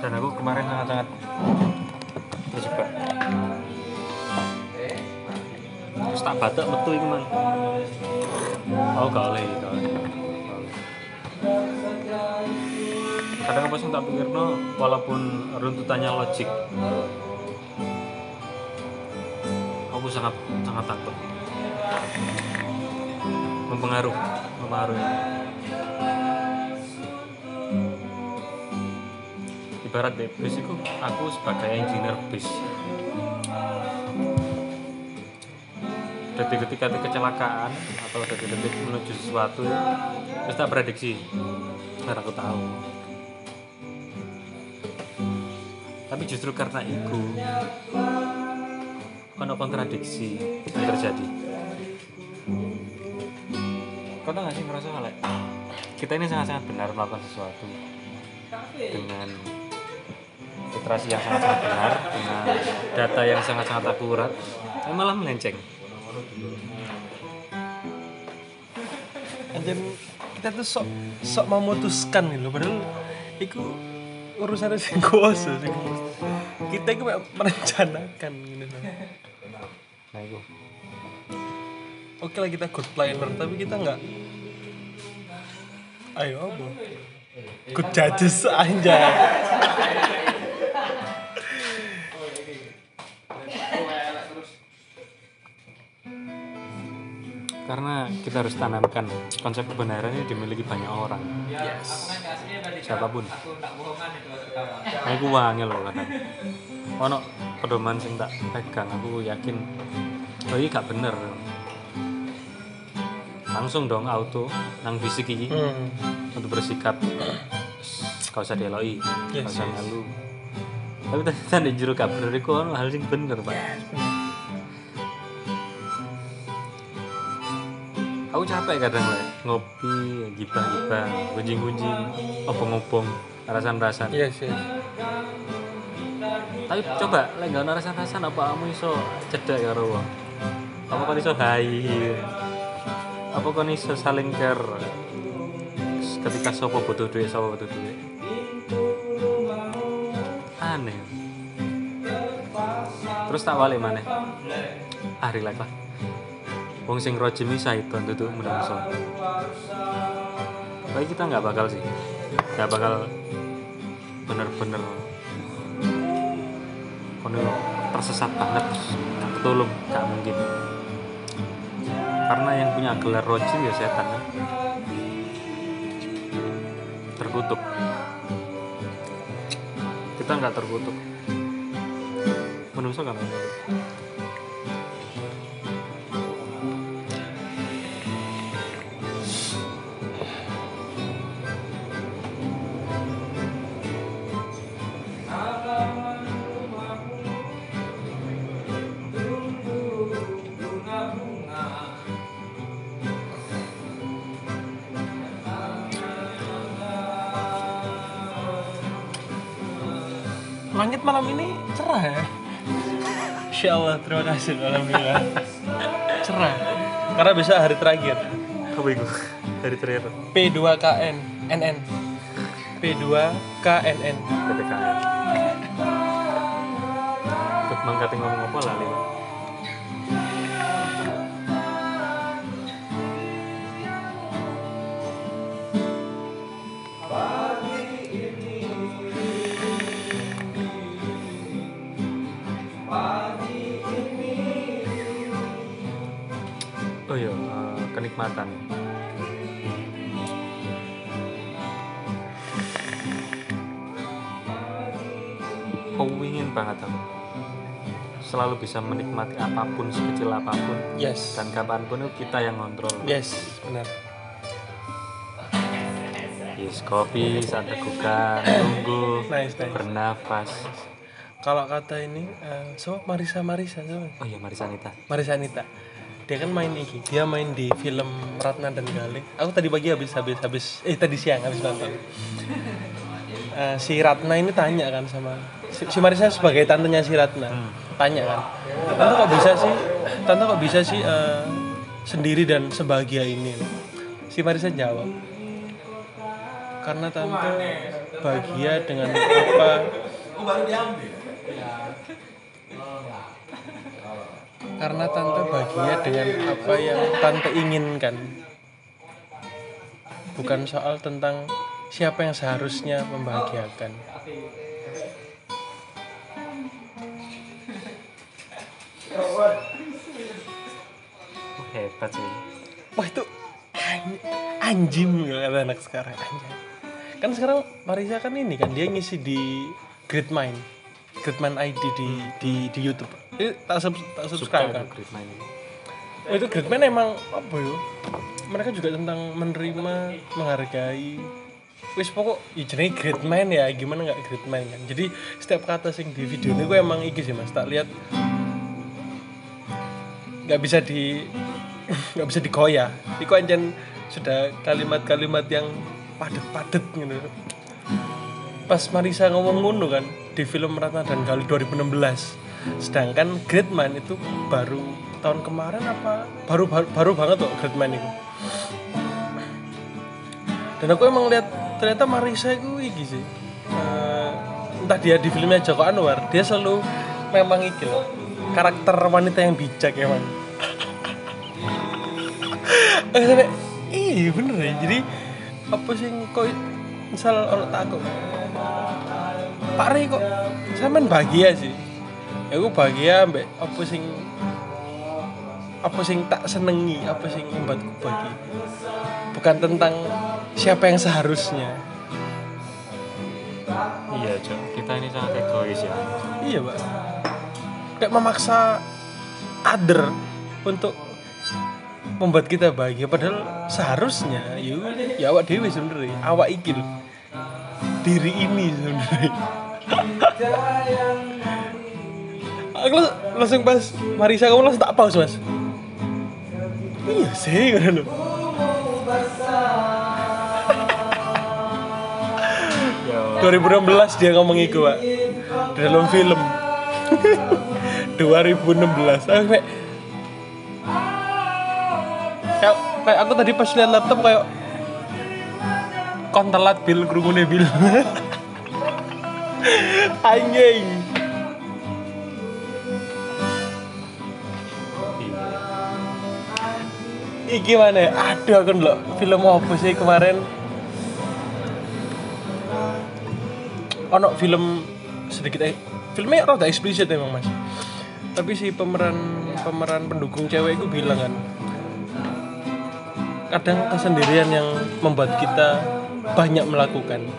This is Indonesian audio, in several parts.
dan aku kemarin sangat-sangat terjebak. Terus tak batak metu iku man oh gak oleh gak oleh. Kadang apa tak pikir walaupun runtutannya logik. Aku sangat sangat takut. Mempengaruh mempengaruhi ibarat deh bis itu aku sebagai engineer bis. Detik-detik ada kecelakaan atau detik-detik menuju sesuatu tak prediksi karena aku tahu. Tapi justru karena itu ada kontradiksi yang terjadi. Kau tau gak sih ngerasa hal kita ini sangat-sangat benar melakukan sesuatu dengan literasi yang sangat-sangat benar dengan data yang sangat-sangat akurat tapi malah melenceng. Anjir kita tuh sok sok memutuskan loh padahal itu urusan sing kuasa sing kita itu merencanakan gitu nah itu. Oke lah kita good planner tapi kita nggak ayo apa? Good judges aja karena kita harus tanamkan konsep kebenaran ini dimiliki banyak orang. Siapa pun. Nah aku wangi loh kadang. Ono pedoman sing tak pegang aku yakin. Oh ini gak bener. Langsung dong auto nang fisik ini hmm. untuk bersikap. Kau usah dieloi Yes, kau usah yes. ngalu tapi ternyata di juru bener itu hal sing bener pak aku capek kadang lah ngopi gibah-gibah gunjing-gunjing obong-obong rasan-rasan yes yes tapi coba lek gak ono rasan-rasan apa kamu iso cedek karo wong? Apa kau iso hai apa kau iso saling care? Ketika sopo butuh duit sopo butuh duit? Aneh. Terus tak balik mana ah relax lah wong sing rojim iki saiton tutup menungso tapi kita nggak bakal sih. Nggak bakal bener-bener kono tersesat banget nggak ketulung nggak mungkin. Karena yang punya gelar rojim ya setan kan terkutuk. Kita nggak terkutuk. Menungso langit malam ini cerah ya? Insya Allah terima kasih alhamdulillah. Cerah. Karena bisa hari terakhir. Apa itu? Dari terakhir P2KN NN P2KNN PPKM Tuh, mangkati ngomong apa lali Pak? Eh, kenikmatan. Kewingin banget aku. Selalu bisa menikmati apa pun sekecil apa pun. Yes. Dan kapan pun itu kita yang ngontrol. Yes benar. Yes kopi saat tegukan tunggu nice nice. bernafas. Kalau kata ini eh, so Marisa Marisa so. oh iya Marisa Anita. Marisa Anita dia kan main iki dia main di film Ratna dan Galih aku tadi pagi habis habis habis eh tadi siang habis nonton. Eh, si Ratna ini tanya kan sama si, si Marisa sebagai tantenya si Ratna. Tanya kan tante kok bisa sih tante kok bisa sih eh, sendiri dan sebahagia ini? Si Marisa jawab karena tante bahagia dengan apa karena tante bahagia dengan apa yang tante inginkan. Bukan soal tentang siapa yang seharusnya membahagiakan. Oh, hebat sih. Wah itu an- anjing kata anak sekarang anjing. Kan sekarang Marisa kan ini kan dia ngisi di Great Mind Mind ID di di di YouTube. Itu tak, sub, tak subscribe kan? Great Mind ini. Oh, itu Mind emang apa ya? Mereka juga tentang menerima menghargai. Wis pokok ya jenenge Mind ya gimana nggak Mind kan? Jadi setiap kata sing di video ini gue emang iki sih mas. Tak lihat nggak bisa di nggak bisa dikoyak iku anjen sudah kalimat-kalimat yang padet-padet gitu. Pas Marisa ngomong ngono kan di film Ratna dan Gali 2016 sedangkan Great itu baru tahun kemarin apa? Baru baru, baru banget kok Great itu. Dan aku emang lihat ternyata Marisa itu iki sih Eh, entah dia di filmnya Joko Anwar dia selalu memang iki loh karakter wanita yang bijak emang. Eh, sampai, iya bener ya. Jadi apa sih kok misal orang takut Pak Rey kok sampean bahagia sih. Ya aku bahagia mbak apa sing apa sing tak senengi apa sing membuatku bahagia. Bukan tentang siapa yang seharusnya. Iya cok. Kita ini sangat egois ya. Iya pak. Kayak memaksa kader untuk membuat kita bahagia padahal seharusnya yuk ya awak dewi sebenarnya. Awak iki loh. diri ini sebenarnya aku lang- langsung pas Marisa kamu langsung tak pause mas. Iya sih kan loh ya 2016 dia ngomong itu pak. Dalam film. 2016 aku kayak kayak, aku tadi pas lihat laptop kayak kontelat bil kerungune bil anjing. Iki mana? Ya? aduh aku film apa sih kemarin? Ono film sedikit eh, filmnya rada eksplisit emang mas. Tapi si pemeran pemeran pendukung cewek itu bilang kan kadang kesendirian yang membuat kita banyak melakukan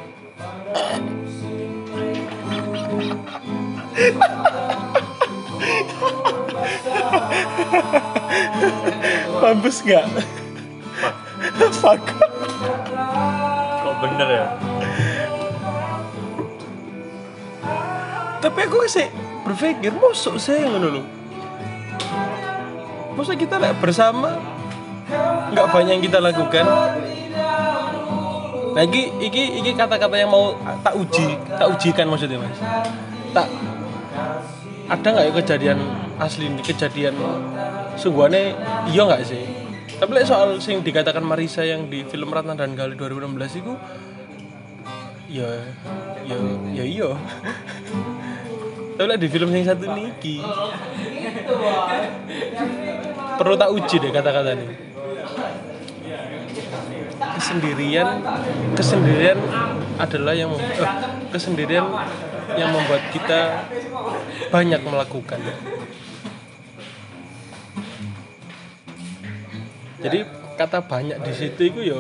mampus nggak? Fuck. Kok bener ya? Tapi aku sih berpikir masuk sih ngono lho. Masa kita lah bersama nggak banyak yang kita lakukan. Lagi iki iki kata-kata yang mau tak uji tak ujikan maksudnya mas. Tak ada nggak ya kejadian asli kejadian sungguhannya iya nggak sih? Tapi like, soal sing dikatakan Marisa yang di film Ratna dan Gali 2016 itu ya ya ya iya. Tapi like, di film yang satu niki perlu tak uji deh kata-kata ini. Kesendirian kesendirian adalah yang eh, kesendirian yang membuat kita banyak melakukan. Jadi kata banyak di situ itu yo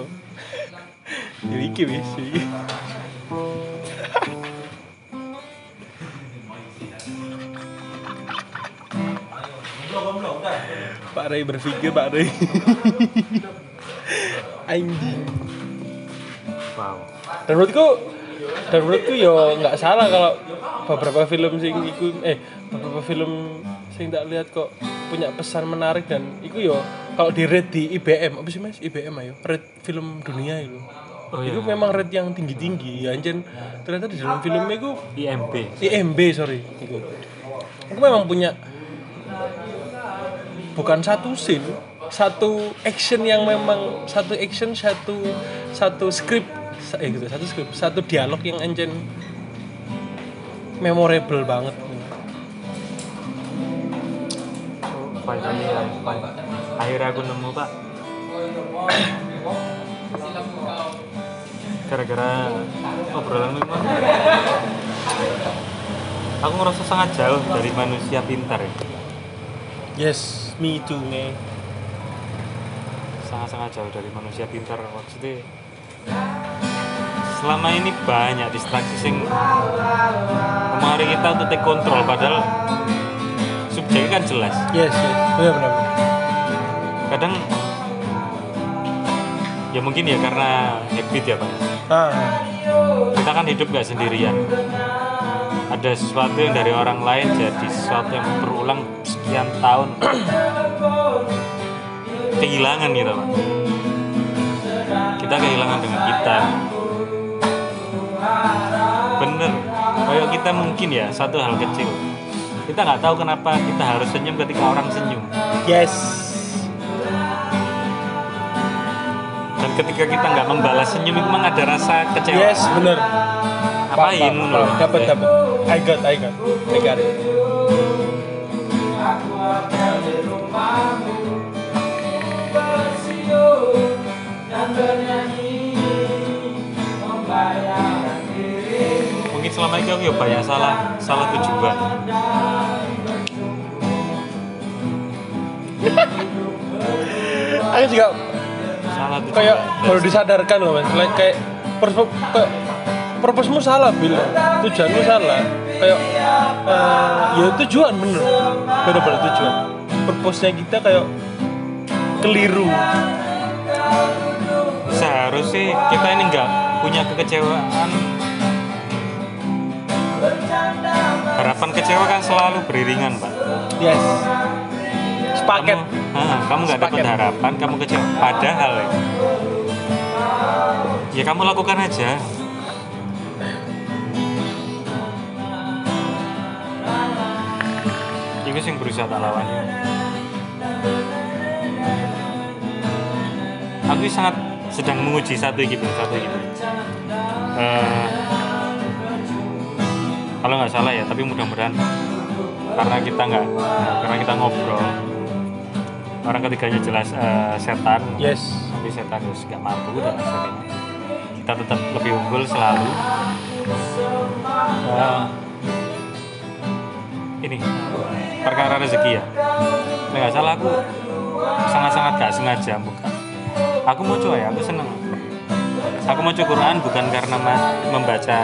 yo iki wis. Iki. Pak Ray berpikir Pak Ray anjing. Wow. Dan menurutku dan menurutku yo nggak salah kalau beberapa film sing iku eh beberapa film sing tak lihat kok punya pesan menarik dan iku yo kalau di rate di IBM apa sih mas? IBM ayo rate film dunia itu. Oh, iya. itu memang rate yang tinggi tinggi ya anjen ternyata di dalam filmnya itu IMB IMB sorry. Itu aku memang punya bukan satu scene satu action yang memang satu action satu satu script eh gitu. Satu skrip satu dialog yang encen memorable banget. Finally akhirnya aku nemu pak. Gara-gara obrolan memang aku ngerasa sangat jauh dari manusia pintar ya. Yes me too me sangat-sangat jauh dari manusia pintar. Maksudnya selama ini banyak distraksi sing kemarin kita untuk take control padahal subjeknya kan jelas. Yes yes. Benar benar benar. kadang ya mungkin ya karena habit ya pak. Ah kita kan hidup gak sendirian. Ada sesuatu yang dari orang lain jadi sesuatu yang berulang sekian tahun. Kehilangan gitu pak. Kita kehilangan dengan kita kayak kita mungkin ya satu hal kecil. Kita nggak tahu kenapa kita harus senyum ketika orang senyum. Yes. Dan ketika kita nggak membalas senyum itu memang ada rasa kecewa. Yes benar. Ngapain lu? dapat dapat. I got I got. I got it selama ini aku ya banyak salah salah tujuan. Aku juga salah tujuan. kayak baru disadarkan loh mas. Like, kayak purpose kayak purpose-mu salah bil. Tujuanmu salah. Kayak eh, ya tujuan bener. Bener-bener tujuan. Purpose-nya kita kayak keliru. Seharusnya kita ini nggak punya kekecewaan harapan kecewa kan selalu beriringan pak. Yes. Sepaket. Kamu, ah, kamu nggak dapat harapan kamu kecewa. Padahal ya, ya kamu lakukan aja. Itu yang berusaha tak lawan aku sangat sedang menguji satu gitu satu gitu kalau nggak salah ya tapi mudah-mudahan karena kita nggak karena kita ngobrol orang ketiganya jelas eh, setan. Yes. Tapi setan harus nggak mampu dan sebagainya kita tetap lebih unggul selalu. Eh, ini perkara rezeki ya. Nggak salah aku sangat-sangat gak sengaja bukan aku mau coba ya aku seneng. Aku mau coba Quran bukan karena membaca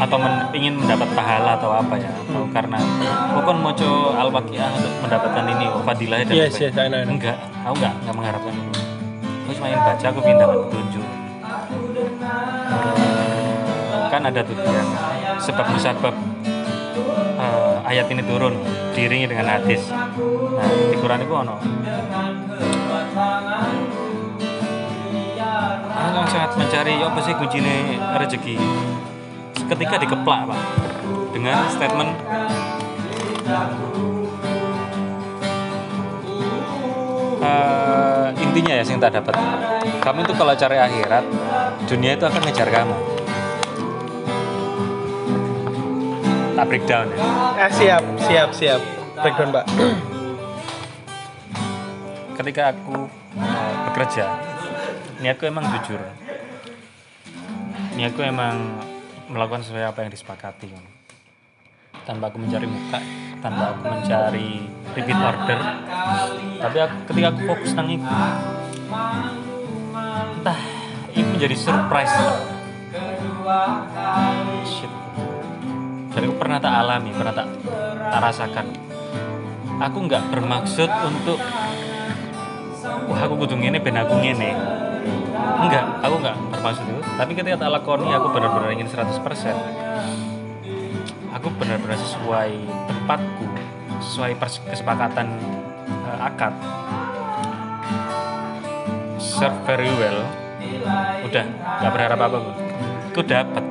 atau men- ingin mendapat pahala atau apa ya? Atau karena bukan mau coba al-waqiah untuk mendapatkan ini oh, fadilahnya dan yes sebagainya. yes I know, I know. enggak aku enggak enggak mengharapkan itu aku cuma ingin baca aku pindah petunjuk kan ada tuh yang sebab musabab eh, ayat ini turun diiringi dengan hadis. Nah di Quran itu ono. Aku sangat mencari apa sih kuncinya rezeki ketika dikeplak pak dengan statement eh, intinya ya yang tak dapat. Kamu itu kalau cari akhirat dunia itu akan ngejar kamu. Tak breakdown ya? Eh, siap siap siap. Breakdown mbak ketika aku eh, bekerja niatku emang jujur. Niatku emang melakukan sesuai apa yang disepakati tanpa aku mencari muka tanpa aku mencari repeat order. Tapi aku, ketika aku fokus nang itu entah itu menjadi surprise. Shit. Dan aku pernah tak alami pernah tak tak rasakan. Aku nggak bermaksud untuk wah aku kudu ngene ben aku ngene enggak aku enggak bermaksud itu. Tapi ketika tak lakoni aku benar-benar ingin 100% aku benar-benar sesuai tempatku sesuai kesepakatan eh, akad. Serve very well. Udah nggak berharap apa apa aku dapat.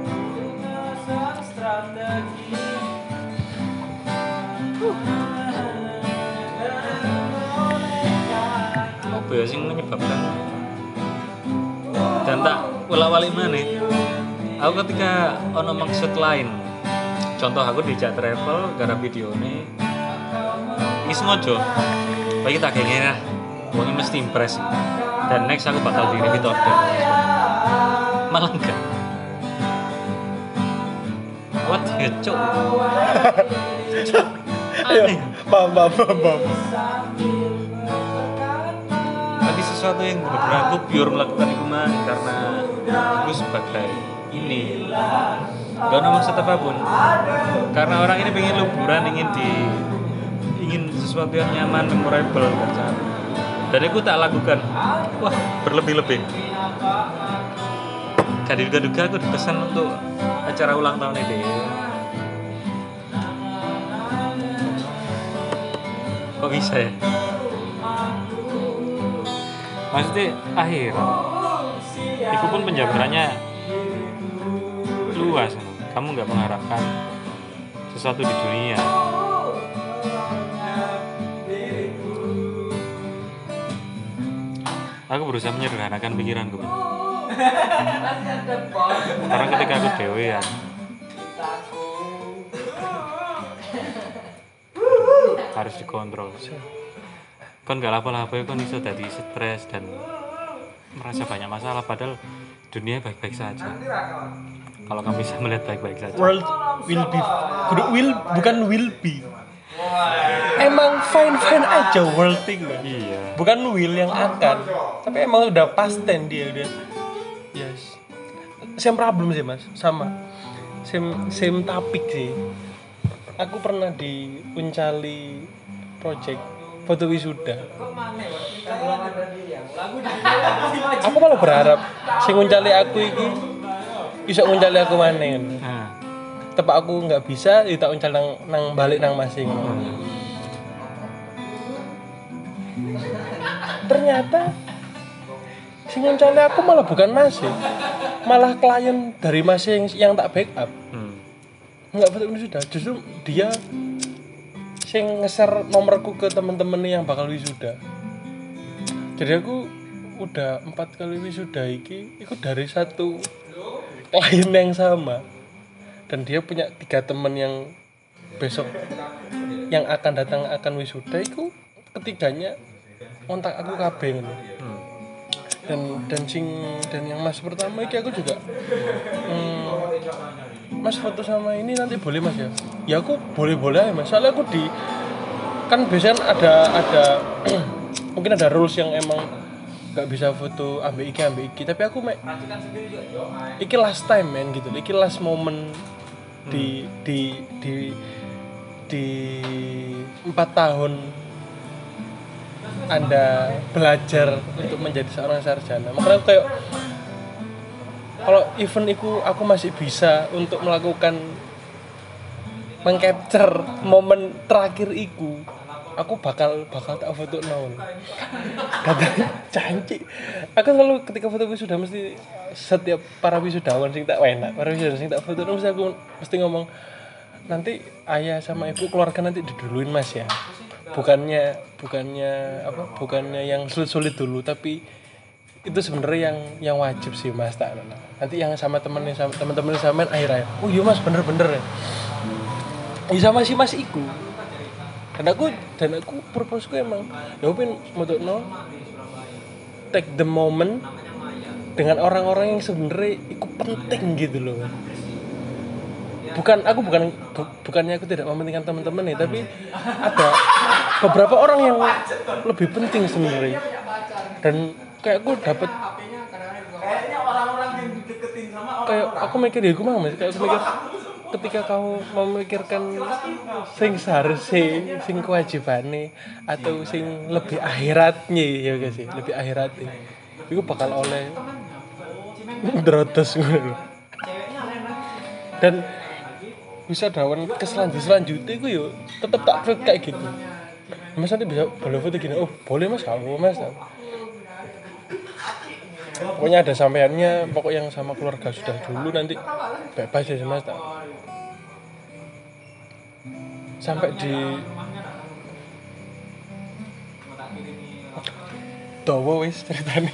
Apa ya sih menyebabkan dan tak ulak-walik mana aku ketika ono maksud lain. Contoh aku dijak travel gara video ini ini sengaja bagi tak kayak gini lah Wongnya mesti impress. Dan next aku bakal di repeat order malah enggak. What? Ya cok aneh. Paham paham paham paham. tapi sesuatu yang benar-benar aku pure melakukan mah karena aku sebagai ini. Ada maksud apa pun. Karena orang ini pengen liburan ingin di ingin sesuatu yang nyaman memorable kan dan aku tak lakukan. Wah berlebih-lebih. Gak diduga-duga aku dipesan untuk acara ulang tahun ini. Kok bisa ya? Maksudnya akhir itu pun penjabarannya luas. Kamu nggak mengharapkan sesuatu di dunia. Aku berusaha menyederhanakan pikiranku karena ketika aku dewean harus dikontrol. Kan gak apa-apa kan bisa jadi stres dan merasa banyak masalah padahal dunia baik-baik saja kalau kamu bisa melihat baik-baik saja World will be kudu will bukan will be. Emang fine fine aja world thing man. iya Bukan will yang akan, tapi emang udah pasten dia udah. Yes. Same problem sih mas, sama. Same same topik sih. Aku pernah di Uncali project foto wisuda. Aku malah berharap sing nguncali aku iki bisa nguncali aku maneh. nah, Tepak aku nggak bisa, ya tak uncal nang, nang balik nang masing. hmm. Ternyata sing nguncali aku malah bukan masing, malah klien dari masing yang tak backup. Hmm. Nggak betul sudah, justru dia sing nge-share nomorku ke temen-temen yang bakal wisuda. Jadi aku udah empat kali wisuda iki, ikut dari satu klien yang sama. Dan dia punya tiga temen yang besok yang akan datang akan wisuda itu ketiganya kontak aku kabeh ngono. Hmm. Dan dan sing dan yang mas pertama iki aku juga hmm, Mas foto sama ini nanti boleh mas ya? Ya aku boleh-boleh aja mas. Soalnya aku di kan biasanya ada ada mungkin ada rules yang emang nggak bisa foto ambil iki ambil iki. Tapi aku mek iki last time man gitu. Iki last moment di di di di empat tahun anda belajar untuk menjadi seorang sarjana. Makanya aku kayak kalau event itu aku masih bisa untuk melakukan mengcapture momen terakhir itu aku bakal bakal tak foto nol kata cantik aku selalu ketika foto wisuda mesti setiap para wisudawan sing tak enak para wisudawan sing tak foto mesti aku mesti ngomong nanti ayah sama ibu keluarga nanti diduluin mas ya. Bukannya bukannya apa bukannya yang sulit-sulit dulu tapi itu sebenarnya yang yang wajib sih mas tak nanti yang sama temen yang sama teman-teman yang sama akhir akhir oh iya mas bener-bener ya. Iya sama si mas iku. Dan aku dan aku purposeku emang ya untuk no take the moment dengan orang-orang yang sebenarnya itu penting gitu loh bukan aku bukan bu- bukannya aku tidak mementingkan teman-teman nih tapi ada beberapa orang yang lebih penting sebenarnya. Dan kayak aku dapat kayak aku mikir ya aku mah mas kayak aku mikir ketika kamu memikirkan sing seharusnya sing kewajibannya atau sing lebih akhiratnya ya guys sih? Lebih akhiratnya. Itu bakal oleh drotos ngono dan bisa dawan ke selanjut selanjutnya itu yuk tetap tak kayak gitu mas nanti bisa boleh foto gini oh boleh mas? Kamu mas pokoknya ada sampeannya pokok yang sama keluarga sudah dulu nanti. Bebas ya tak? Sampai di dawa wis ceritanya.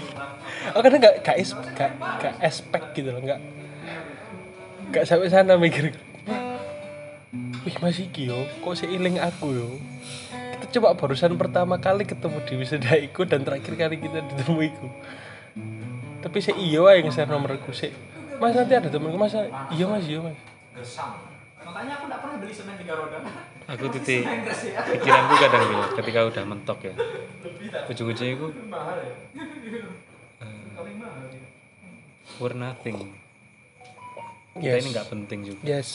Oh kadang nggak nggak es nggak nggak aspek gitu loh nggak nggak sampai sana mikir. Wih masih kyo kok seiling aku yo? Kita coba barusan pertama kali ketemu di wisuda iku dan terakhir kali kita ketemu iku tapi saya iyo aja yang share nomorku sih mas nanti ada temenku mas. Iya mas iya mas. Makanya aku nggak pernah beli semen tiga roda. aku titik pikiranku kadang gitu ketika udah mentok ya. Ujung-ujungnya itu uh, we're nothing. Kita Yes. ini nggak penting juga. Yes.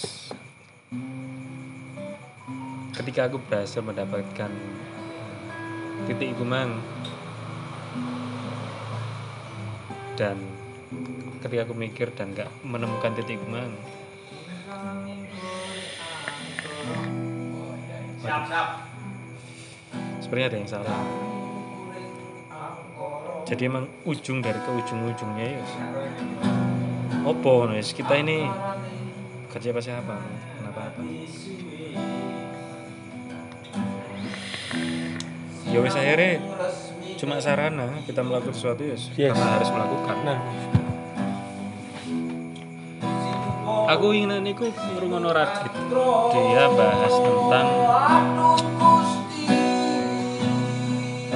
Ketika aku berhasil mendapatkan titik gumang dan ketika aku mikir dan nggak menemukan titik siap. sebenarnya ada yang salah. Jadi emang ujung dari ke ujung-ujungnya ya opo nulis kita ini kerja apa? Siapa kenapa apa? Ya wes akhirnya cuma sarana kita melakukan sesuatu ya Yes. karena harus melakukan. Nah. Aku ingin niku ngrungono Radit. Dia bahas tentang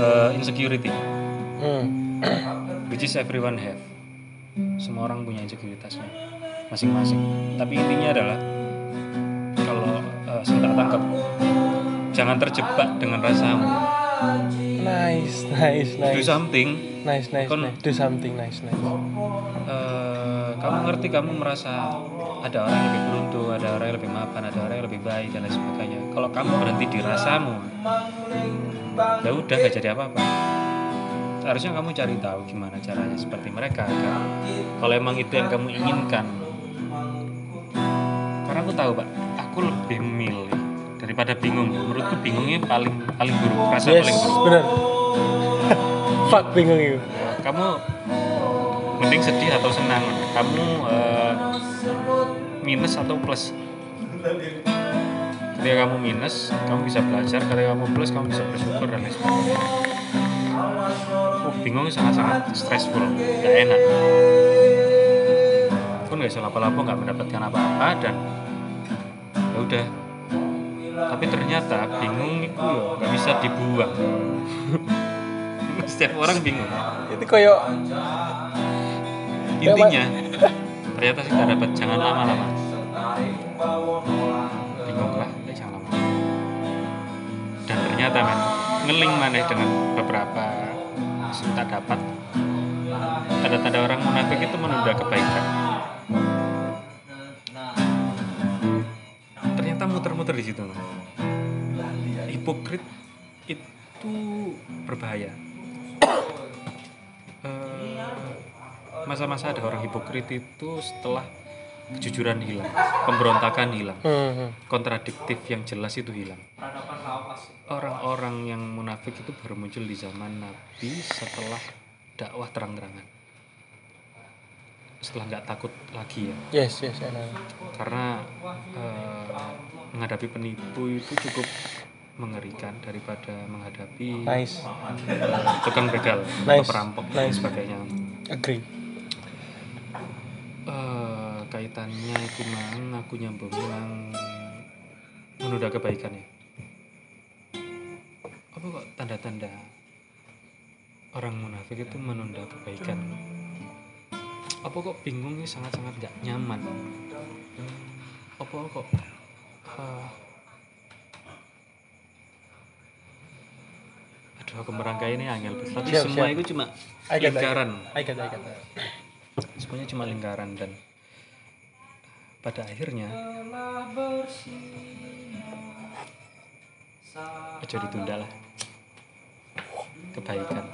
eh, insecurity. Hmm. which is everyone have. Semua orang punya insekuritasnya masing-masing. Tapi intinya adalah kalau eh, saya tak tangkap jangan terjebak dengan rasamu nice nice do nice. something. Nice nice Kon- nice. Do something nice nice. Eh, kamu ngerti kamu merasa ada orang yang lebih beruntung ada orang yang lebih mapan ada orang yang lebih baik dan lain sebagainya. Kalau kamu berhenti di rasamu ya udah nggak jadi apa-apa. Harusnya kamu cari tahu gimana caranya seperti mereka kan? Kalau emang itu yang kamu inginkan. Karena aku tahu pak aku lebih milih daripada bingung. Menurutku bingungnya paling paling buruk. Rasa yes paling buruk. benar. Fuck bingung itu. Kamu mending sedih atau senang? Kamu eh, minus atau plus? Ketika kamu minus kamu bisa belajar. Ketika kamu plus kamu bisa bersyukur dan lain sebagainya. Oh, bingung sangat-sangat stressful. Gak enak. Pun gak bisa lapo-lapo nggak mendapatkan apa-apa dan ya udah tapi ternyata bingung itu ya nggak bisa dibuang. Setiap orang bingung. Itu koyo intinya ternyata sih nggak dapat jangan lama-lama. Bingung lah ya jangan lama. Dan ternyata men ngeling maneh dengan beberapa tak dapat. Tanda-tanda orang munafik itu menunda kebaikan ternyata muter-muter di situ hipokrit itu berbahaya Eh, masa-masa ada orang hipokrit itu setelah kejujuran hilang, pemberontakan hilang, hmm. kontradiktif yang jelas itu hilang. Orang-orang yang munafik itu baru muncul di zaman Nabi setelah dakwah terang-terangan. Setelah nggak takut lagi ya, yes yes enak karena eh, menghadapi penipu itu cukup mengerikan daripada menghadapi nice tukang begal atau Nice. perampok dan Nice. sebagainya. agree Eh, kaitannya itu mang aku nyambung nang menunda kebaikan ya apa kok tanda-tanda orang munafik itu menunda kebaikan apa kok bingung ini sangat-sangat gak nyaman apa kok eh, aduh aku merangkai ini angel tapi Siap, semua siap. itu cuma I get, I get. lingkaran I get, I get. semuanya cuma lingkaran dan pada akhirnya aja ditunda lah kebaikan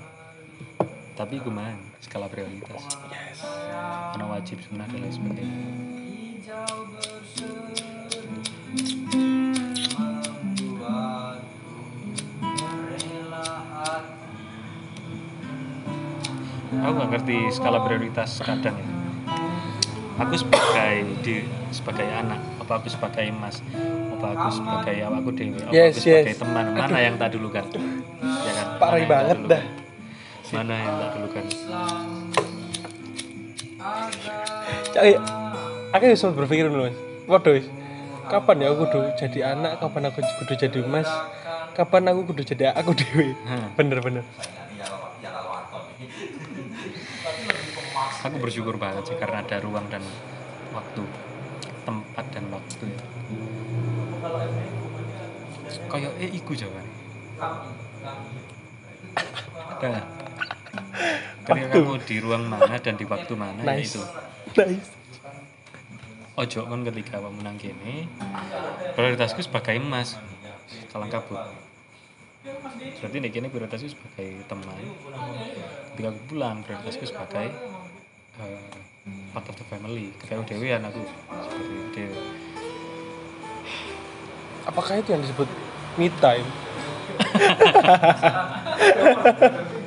tapi gimana skala prioritas. Karena wajib sunnah dan lain sebagainya aku gak ngerti skala prioritas kadang ya. Aku sebagai di sebagai anak apa aku sebagai mas apa aku sebagai awakku dewi apa Yes, aku sebagai yes. teman mana yang tak dulukan ya kan? Parah banget dah. Mana yang tak dulukan Cak, aku ya sempat berpikir dulu mas. Waduh kapan ya aku kudu jadi anak? Kapan aku kudu jadi mas? Kapan aku kudu jadi aku dewi? Hmm. bener bener. Aku bersyukur banget sih karena ada ruang dan waktu tempat dan waktu ya. Kayak eh iku jawaban ada Waktu. kamu di ruang mana dan di waktu mana ya nice. itu. Nice. Ojo kan ketika kamu nang kene prioritasku sebagai emas kalang kabut. Berarti nih kene prioritasku sebagai teman ketika aku pulang prioritasku sebagai eh, part of the family. Aku dewean aku seperti dewe. Apakah itu yang disebut me time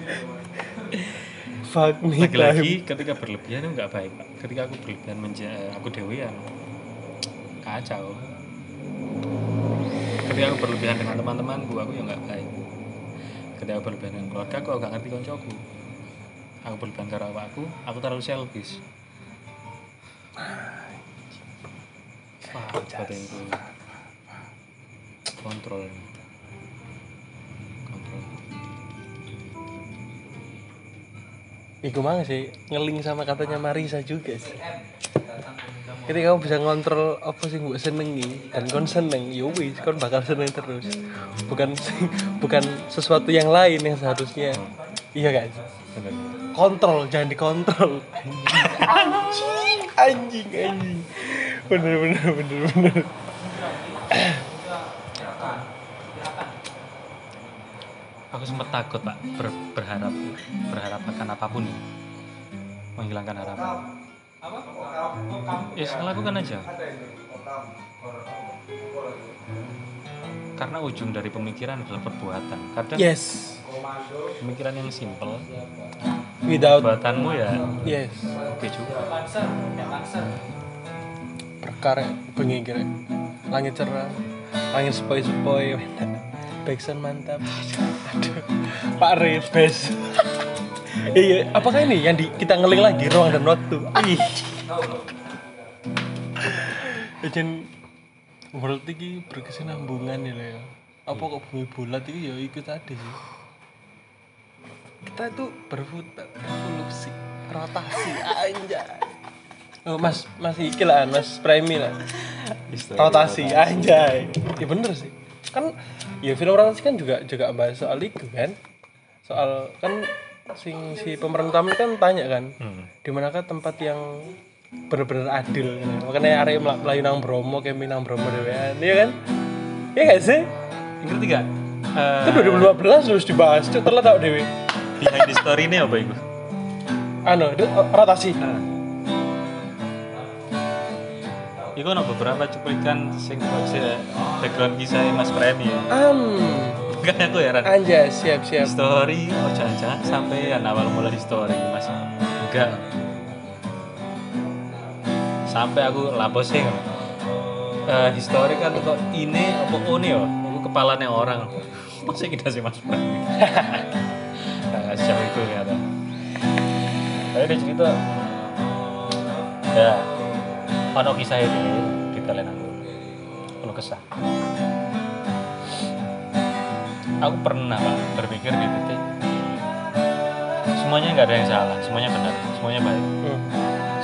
fuck me lagi-lagi ketika berlebihan itu nggak baik ketika aku berlebihan menja aku dewean kacau. Ketika aku berlebihan dengan teman-temanku aku ya nggak baik. Ketika aku berlebihan dengan keluarga aku nggak ngerti koncoku. Aku berlebihan karo awakku aku terlalu selfish. Batinku. Kontrol kontrol Iku mang sih ngeling sama katanya Marisa juga sih. Ketika kamu bisa ngontrol apa sih gue senengi dan kon seneng, ya wis kon bakal seneng terus. Bukan bukan sesuatu yang lain yang seharusnya. Iya kan? bener Kontrol, jangan dikontrol. Anjing, anjing, anjing. Bener bener bener bener. Aku sempat takut pak ber- berharap berharap akan apa pun menghilangkan harapan. Ya setelah lakukan aja. Karena ujung dari pemikiran adalah perbuatan. Kadang Yes. pemikiran yang simple Without perbuatanmu ya yes. oke juga. Perkara bengi kira langit cerah langit sepoi-sepoi Backsound mantap. Aduh Pak Rebes. Iya apakah ini yang di, kita ngeling lagi ruang dan waktu? Ih. Ejen world ini berkesinambungan ya Leo apa kok bumi bulat itu ya ikut tadi sih. Kita itu berputar revolusi rotasi anjay. Oh, mas mas iki lah mas premi lah. Rotasi. anjay. Ya bener sih. Kan ya film rotasi kan juga juga bahas soal itu kan soal kan sing si pemeran utama kan tanya kan Hmm. di manakah tempat yang bener-bener adil gitu. makanya area mel- melayu nang Bromo camping nang Bromo dewean iya kan iya gak sih ngerti gak? Eh, itu 2015 harus dibahas Cuk, telat tau dewe behind the story ini apa itu? anu itu, uh, Iku ada beberapa cuplikan sing se- background kisah Mas Premi ya. am Enggak aku heran. anjay siap siap Story, oh jangan-jangan sampai awal mula story Mas. Enggak. Sampai aku lapo sing eh history kan kok ini apa one ya? Aku kepalanya orang. Masa kita sih Mas Premi. Nah, siapa itu ya ada. Tapi dia cerita ya ono kisah ini di kalian aku kesah. Aku pernah pak berpikir di titik semuanya nggak ada yang salah semuanya benar semuanya baik. Hmm.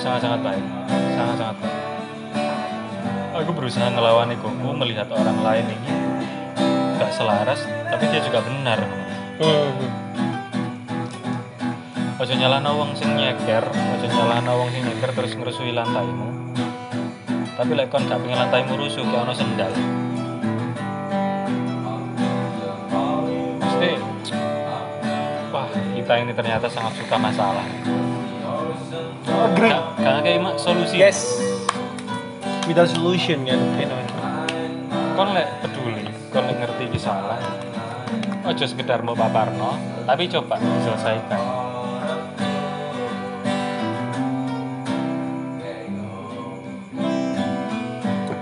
sangat sangat baik sangat sangat baik. Aku berusaha ngelawan egoku melihat orang lain ini nggak selaras tapi dia juga benar. Hmm. ojo nyalahno wong sing nyeker ojo nyalahno wong sing nyeker terus ngerusui lantaimu tapi lek kon gak pengen lantaimu rusuh kayak ono sendal mesti wah kita ini ternyata sangat suka masalah Agree. Gak, gak kayak mak solusi Yes. Without solution kan. You know. kon lek peduli kon lek ngerti iki salah ojo sekedar mau paparno tapi coba diselesaikan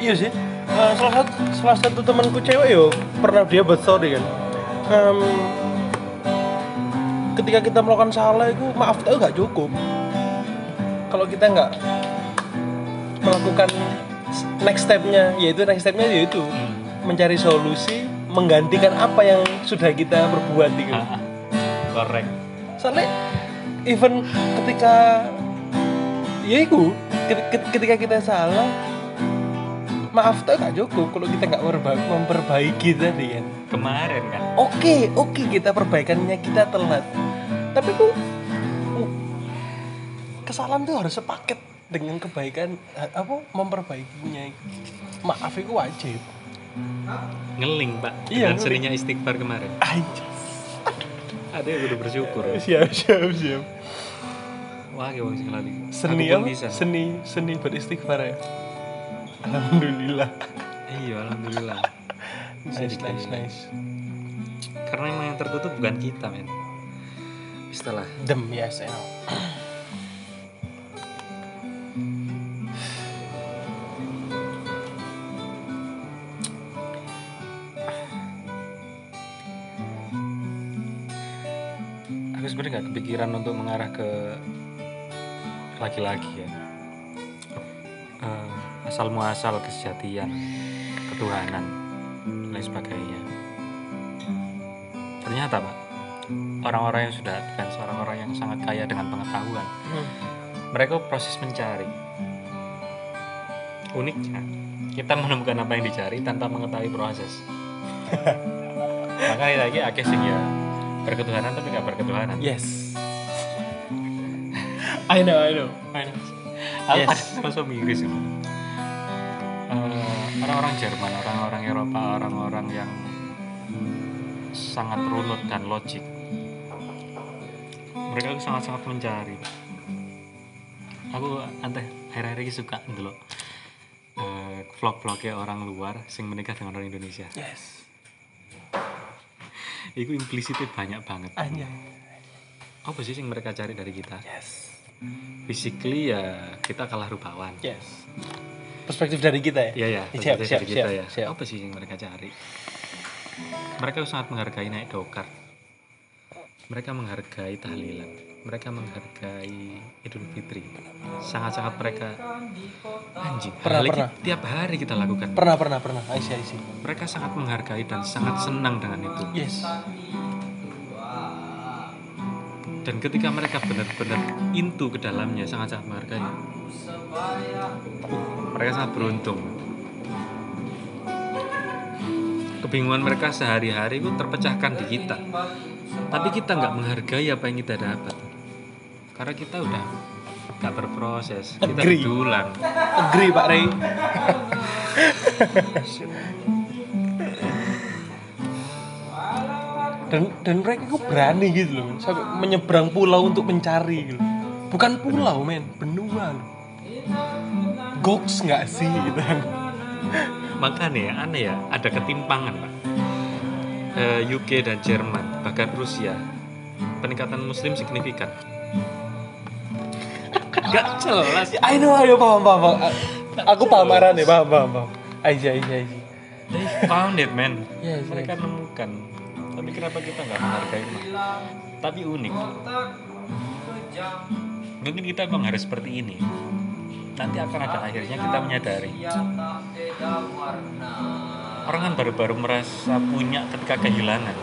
Iya sih. Eh, salah satu salah satu temanku cewek yo pernah dia buat story kan. Em, ketika kita melakukan salah itu maaf itu gak cukup. Kalau kita nggak melakukan next stepnya yaitu next stepnya yaitu Hmm. mencari solusi menggantikan apa yang sudah kita perbuat gitu Ah, ah. Correct. soalnya even ketika ya ket- ketika kita salah maaf tuh gak cukup kalau kita nggak memperba- memperbaiki tadi kan Kemarin kan. oke oke kita perbaikannya kita telat tapi kok uh, kesalahan tuh harus sepaket dengan kebaikan apa memperbaikinya maaf itu wajib Ngeling, Pak. Iya, Dengan ngeling. serinya istighfar kemarin. Aja. Ada yang udah bersyukur. siap siap siap Wah, ya sing lali. seni apa bisa. seni seni beristighfar ya alhamdulillah Iya, alhamdulillah. Nice nice nice Karena emang yang tertutup bukan kita, men. Istilah. dem yes I know. Aku sebenarnya nggak kepikiran untuk mengarah ke laki-laki ya. Asal muasal kesejatian, ketuhanan, dan lain sebagainya. Ternyata pak, orang-orang yang sudah advance, orang-orang yang sangat kaya dengan pengetahuan, Hmm. mereka proses mencari. Uniknya, kita menemukan apa yang dicari tanpa mengetahui proses. Makanya lagi akeh sing ya berketuhanan tapi nggak berketuhanan. yes I know I know I know Yes. miris gitu. Eh, orang-orang Jerman, orang-orang Eropa, orang-orang yang sangat runut dan logik. Mereka tuh sangat-sangat mencari. Aku anteh akhir-akhir ini suka dulu eh, vlog-vlognya orang luar sing menikah dengan orang Indonesia. yes Itu implisitnya banyak banget. Anya Apa sih yang mereka cari dari kita? yes Physically ya kita kalah rupawan. yes perspektif dari kita ya Iya ya, Siap, perspektif siap, dari kita siap, ya. siap. Apa sih yang mereka cari? Mereka sangat menghargai naik dokar. Mereka menghargai tahlilan. Mereka menghargai Idul Fitri. Sangat-sangat mereka anjing. Pernah, hal pernah. tiap hari kita lakukan. pernah pernah pernah I see I see Mereka sangat menghargai dan sangat senang dengan itu. yes Dan ketika mereka benar-benar into ke dalamnya, sangat-sangat menghargai. Mereka sangat beruntung. Kebingungan mereka sehari-hari itu terpecahkan di kita. Tapi kita nggak menghargai apa yang kita dapat. Karena kita udah nggak berproses, kita Agree. agree Pak Ray dan dan mereka itu berani gitu loh men. sampai menyeberang pulau untuk mencari gitu bukan pulau men benua loh goks nggak sih gitu kan Makanya ya, aneh ya, ada ketimpangan pak. Eh, UK dan Jerman, bahkan Rusia, peningkatan Muslim signifikan. Gak jelas. I know ayo paham paham, paham. aku paham arahnya paham paham paham aja aja aja They found it, man. Yes, Mereka nemukan. Tapi kenapa kita nggak menghargai? Tapi unik. Mungkin kita emang harus seperti ini. Nanti akan ada akhirnya kita menyadari. Orang kan baru-baru merasa punya ketika kehilangan.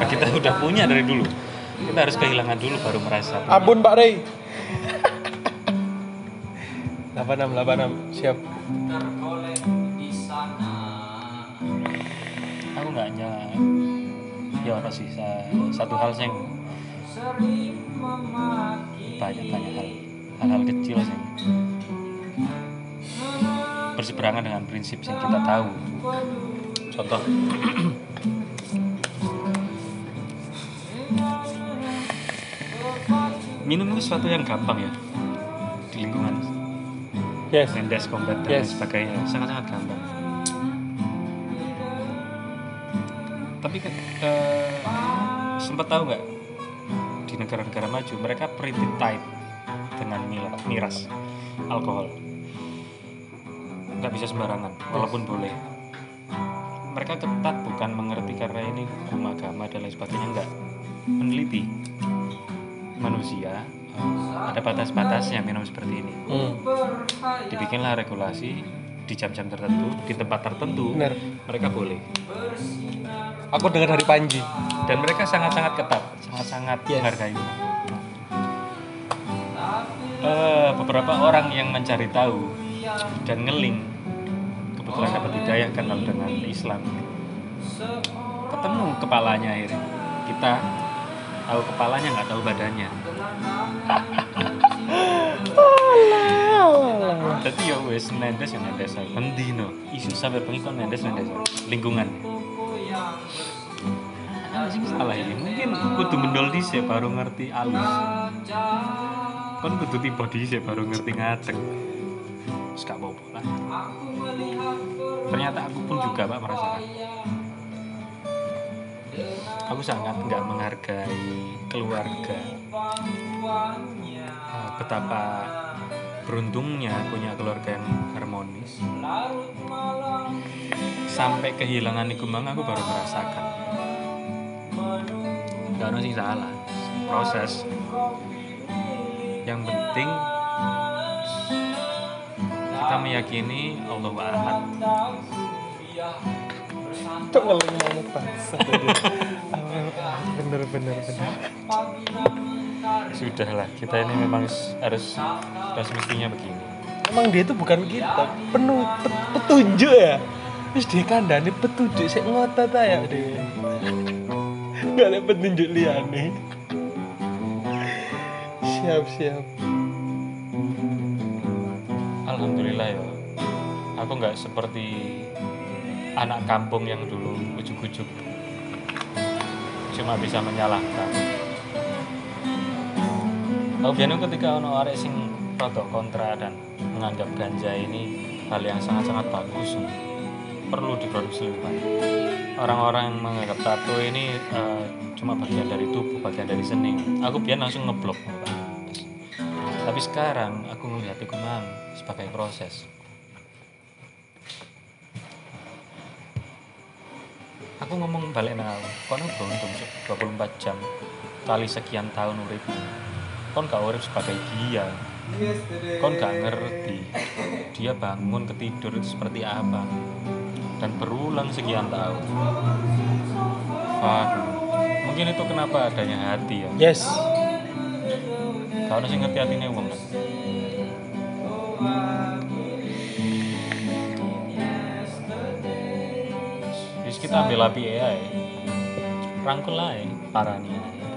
Nah, kita udah punya dari dulu. Kita harus kehilangan dulu baru merasa. punya. ampun Pak Ray 86 86 siap Aku nggak hanya ya orang sih sa- satu hal yang banyak banyak hal. Hal-hal kecil sih berseberangan dengan prinsip yang kita tahu. Contoh. Minum itu sesuatu yang gampang ya di lingkungan. Yes. Mendes combat dan Yes. sebagainya. Sangat-sangat gampang tapi kan eh, sempat tahu nggak? Di negara-negara maju mereka pretty tight dengan miras alkohol. Nggak bisa sembarangan walaupun boleh. Mereka ketat bukan mengerti karena ini hukum agama dan lain sebagainya nggak meneliti. Manusia ada batas-batasnya minum seperti ini. Hmm. dibikinlah regulasi di jam-jam tertentu di tempat tertentu bener mereka boleh. Aku dengar dari Panji. Dan mereka sangat-sangat ketat sangat-sangat Yes. menghargai. Eh, beberapa orang yang mencari tahu dan ngeling kebetulan dapat hidayah kenal dengan Islam. Ketemu kepalanya akhirnya. Kita tahu kepalanya nggak tahu badannya jadi ya wes nendes ya nendes ae. mendino isu sampai bengi kok nendes nendes lingkungan. Sih salah ini mungkin kudu mendol dhisik baru ngerti alus. Kan kudu tiba dhisik baru ngerti ngadeg. Terus gak apa-apa lah. Ternyata aku pun juga pak merasakan aku sangat nggak menghargai keluarga. Eh, betapa beruntungnya punya keluarga yang harmonis. Sampai kehilangan iku mang aku baru merasakan. Gak ada sih salah. Proses. Yang penting kita meyakini Allah Ahad. Ngeling banget. bangsa bener bener bener. Sudahlah kita ini memang harus harus mestinya begini. Emang dia itu bukan kita penuh pe- petunjuk ya? Terus dia kandani petunjuk saya ngotot aja dia gak ada petunjuk liane siap siap. Alhamdulillah ya. Aku nggak seperti anak kampung yang dulu ujuk-ujuk cuma bisa menyalahkan. Aku biasanya ketika ono arek sing rada kontra dan menganggap ganja ini hal yang sangat-sangat bagus. Perlu diproduksi lebih banyak orang-orang yang menganggap tato ini eh, cuma bagian dari tubuh bagian dari seni. Aku biar langsung ngeblok. Tapi sekarang aku melihat itu sebagai proses aku ngomong balik nang aku. Kono beruntung Cuk. 24 jam kali sekian tahun urip. Kon gak urip sebagai dia. Kon gak ngerti. Dia bangun ketidur itu seperti apa. Dan berulang sekian tahun. Waduh. Mungkin itu kenapa adanya hati ya? Yes. Kalau sih ngerti hatinya wong. kan Terus kita ambil api AI Rangkul aja parani aja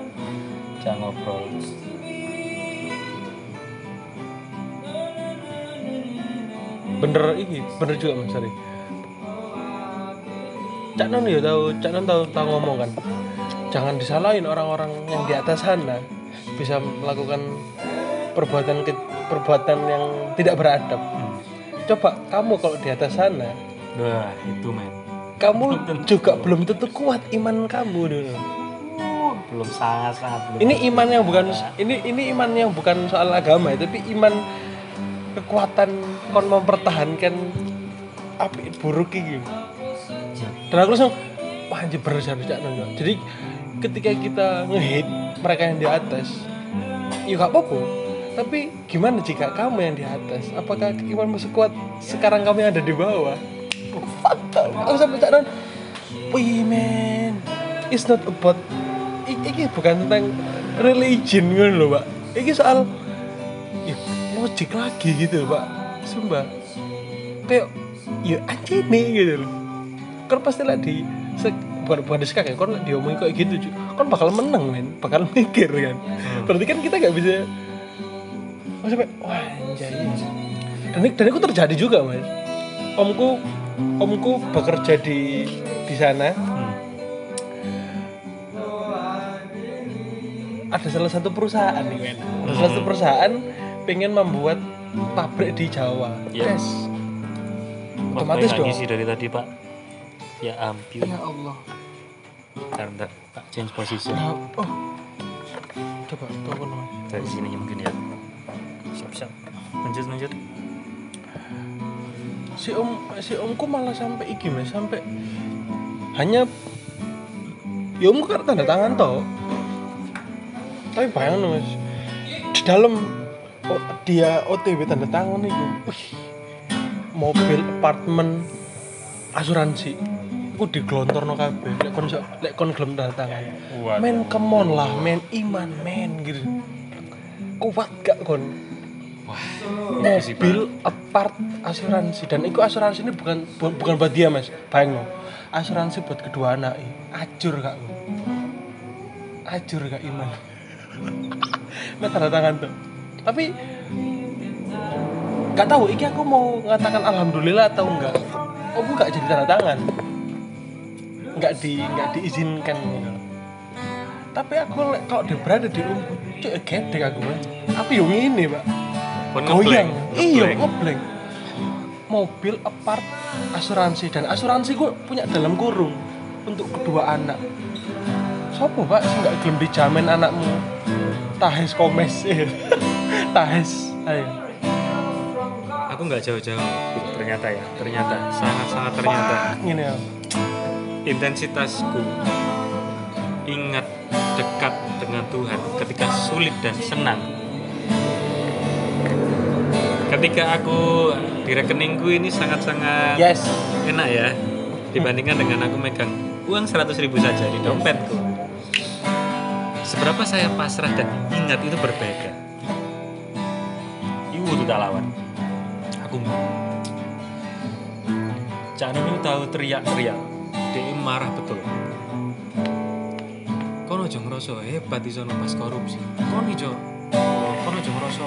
Jangan ngobrol. Bener ini bener juga mas Ari Cak Non ya tahu Cak Non tahu tahu ngomong kan. Jangan disalahin orang-orang yang di atas sana. Bisa melakukan perbuatan ke- perbuatan yang tidak beradab. Hmm. coba kamu kalau di atas sana. Wah itu men kamu juga belum tentu kuat iman kamu dulu Belum sangat-sangat belum ini iman yang bukan ini ini iman yang bukan soal agama ya, tapi iman kekuatan kon mempertahankan api buruk ini dan aku langsung wah anjir ya. jadi ketika kita ngehit mereka yang di atas ya gak apa-apa. Tapi gimana jika kamu yang di atas? Apakah imanmu sekuat sekarang kamu yang ada di bawah aku sampai Cak Non wih man it's not about i- ini bukan tentang religion kan loh pak. Ini soal ya, logik lagi gitu loh, pak. Sumpah. Kayak ya anjing nih gitu loh kan pasti lah di se, bukan bukan disekak ya kan diomongin kayak gitu cuy kan bakal menang men. Bakal mikir kan. Berarti kan kita nggak bisa oh, sampai wah anjay. Dan, dan itu terjadi juga mas. Omku omku bekerja di di sana. Hmm. ada salah satu perusahaan nih men. Ada salah satu perusahaan pengen membuat pabrik di Jawa. Iya. yes. Otomatis dong. ngisi dari tadi pak. Ya ampun. Ya Allah. Bentar, bentar. Pak change position Nah, oh. Coba mas. Dari sini mungkin ya. Siap-siap Lanjut, lanjut si om si omku malah sampai iki mas sampai hanya ya omku kan tanda tangan toh. Tapi bayang mas di dalam oh, dia OTW tanda tangan itu wih, mobil apartemen asuransi aku digelontorno kabeh lek kon lek kon gelem tanda tangan. Men come on lah men iman men gitu. Kuat gak kon Wah, mobil apart asuransi. Dan itu asuransi ini bukan bu- bukan buat dia mas. Bayang no asuransi buat kedua anak acur kak acur kak iman. Nah tanda tangan tuh. Tapi nggak tahu ini aku mau mengatakan alhamdulillah atau enggak. Oh enggak jadi tanda tangan. Nggak di nggak diizinkan gitu. tapi aku kalau dia berada di rumah cuy gede aku mas. Tapi yang ini pak goyang ngeblank, iya ngeblank. ngeblank mobil apart asuransi dan asuransi gue punya dalam kurung untuk kedua anak sopo pak sih nggak gelem dijamin anakmu tahes komes tahes ayo Aku nggak jauh-jauh. Ternyata ya, ternyata sangat-sangat ternyata ini ya intensitasku ingat dekat dengan Tuhan ketika sulit dan senang. Ketika aku di rekeningku ini sangat-sangat yes enak ya dibandingkan dengan aku megang uang 100.000 ribu saja di dompetku. Seberapa saya pasrah dan ingat itu berbeda. Ibu tak lawan. Aku Cak Nun itu tahu teriak-teriak. Dia marah betul. Kono aja ngerasa hebat iso pas korupsi. Kono ijo kono aja ngerasa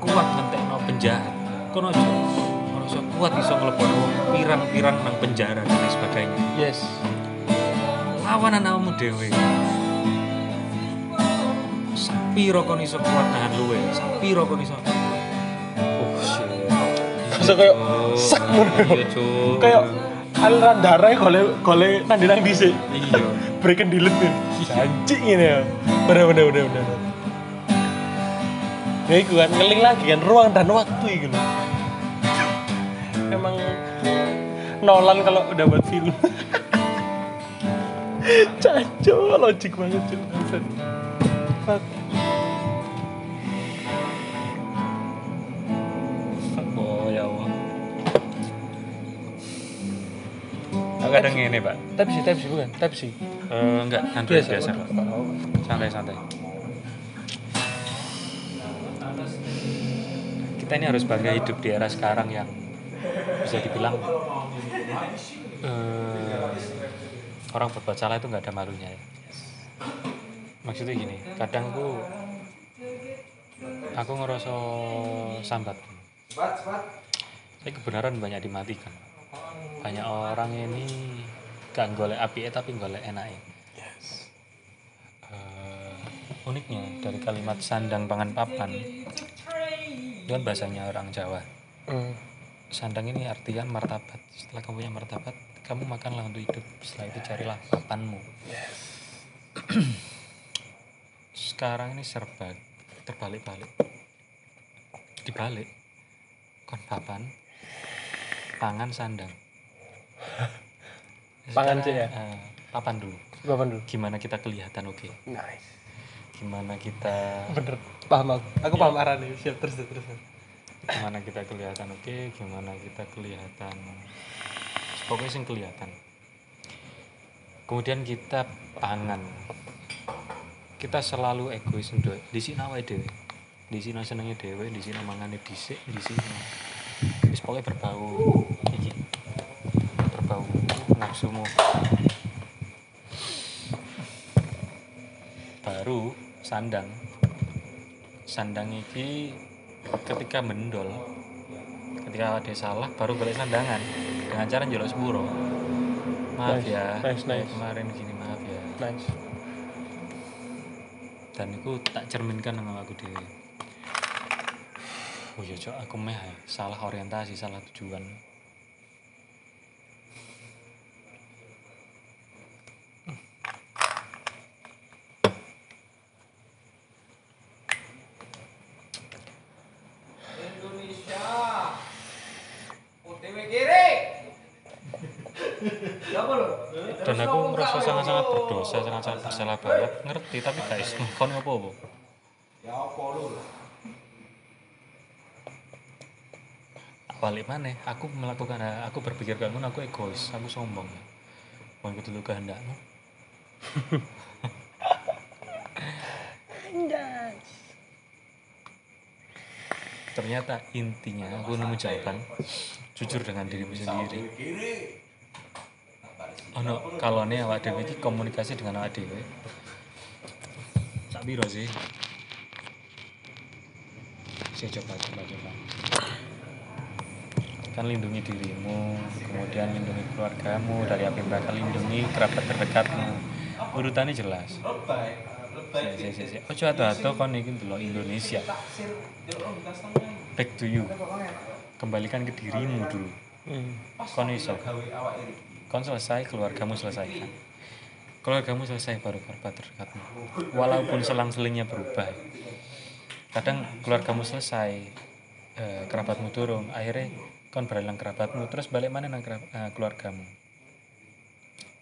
kuat ngentekno penjahat. Kono aja kuat iso ngelebon wong pirang-pirang nang penjara dan lain sebagainya. yes Lawan anakmu dhewe. Sapiro kon iso kuat nahan luwe? Sapiro kon iso? Oh shit. Masa kayak Cuk. sak ngono. Kayak aliran darah gole gole nanti nang dhisik iya. breaking dilet janji ini ya bener bener bener bener ya itu kan ngeling lagi kan ruang dan waktu itu loh emang Nolan kalau udah buat film caco logik banget cuy Fuck. Oh ya kadang ngene, Pak. tapi sih tapi sih bukan tapi sih Eh enggak, Android biasa, Pak. Santai-santai. Kita ini harus bangga hidup di era sekarang yang bisa dibilang eh, orang berbuat salah itu nggak ada malunya ya. Maksudnya gini, kadang aku aku ngerasa sambat. Tapi kebenaran banyak dimatikan. Banyak orang ini gak golek api tapi golek enak uniknya dari kalimat sandang pangan papan itu kan bahasanya orang Jawa. Hmm. sandang ini artian martabat. Setelah kamu punya martabat kamu makanlah untuk hidup. Setelah itu carilah papanmu. Sekarang ini serba terbalik-balik. Dibalik. Kon papan pangan sandang. Pangan sih ya? eh, papan dulu. Bapak dulu. Gimana kita kelihatan oke? Nice gimana kita bener paham aku. Aku paham arahnya siap terus terus gimana kita kelihatan oke? Gimana kita kelihatan? Pokoknya sing kelihatan. Kemudian kita pangan. Kita selalu egois ndo di sini awake dhewe. Di sini senengnya dhewe di sini mangane dhisik di sini wis pokoknya berbau iki. Berbau nafsumu. Baru sandang. Sandang iki ketika mendol ketika ada salah baru balik sandangan. Dengan cara njelok sepuro. Maaf Nice, ya. nice, nice. kemarin gini maaf ya. Nice. Dan itu tak cerminkan dengan aku dewe oh iya cok aku meh ae. salah orientasi salah tujuan dan aku merasa sangat-sangat berdosa sangat-sangat bersalah banget ngerti tapi guys kon apa apa Ya apa lu? balik mana aku melakukan aku berpikir ngono aku egois aku sombong. Bukan kudu lu kehendakmu. Ternyata intinya aku nemu jawaban. Jujur dengan dirimu sendiri Kiri. oh no kalau nih awak dewi ini komunikasi dengan awak dewi tak biro sih? Saya coba coba coba. Kan lindungi dirimu kemudian lindungi keluargamu dari apa yang bakal lindungi kerabat terdekatmu. Urutannya jelas. Si si si ojo atau atau kon iki dulu Indonesia. Back to you. Kembalikan ke dirimu dulu Hmm. kon iso. kon selesai keluargamu selesaikan keluargamu selesai baru kerabat terdekatmu walaupun selang-selingnya berubah. Kadang keluargamu selesai eh, kerabatmu turun akhirnya kon beralang kerabatmu terus balik mana nang kerab- eh, keluargamu.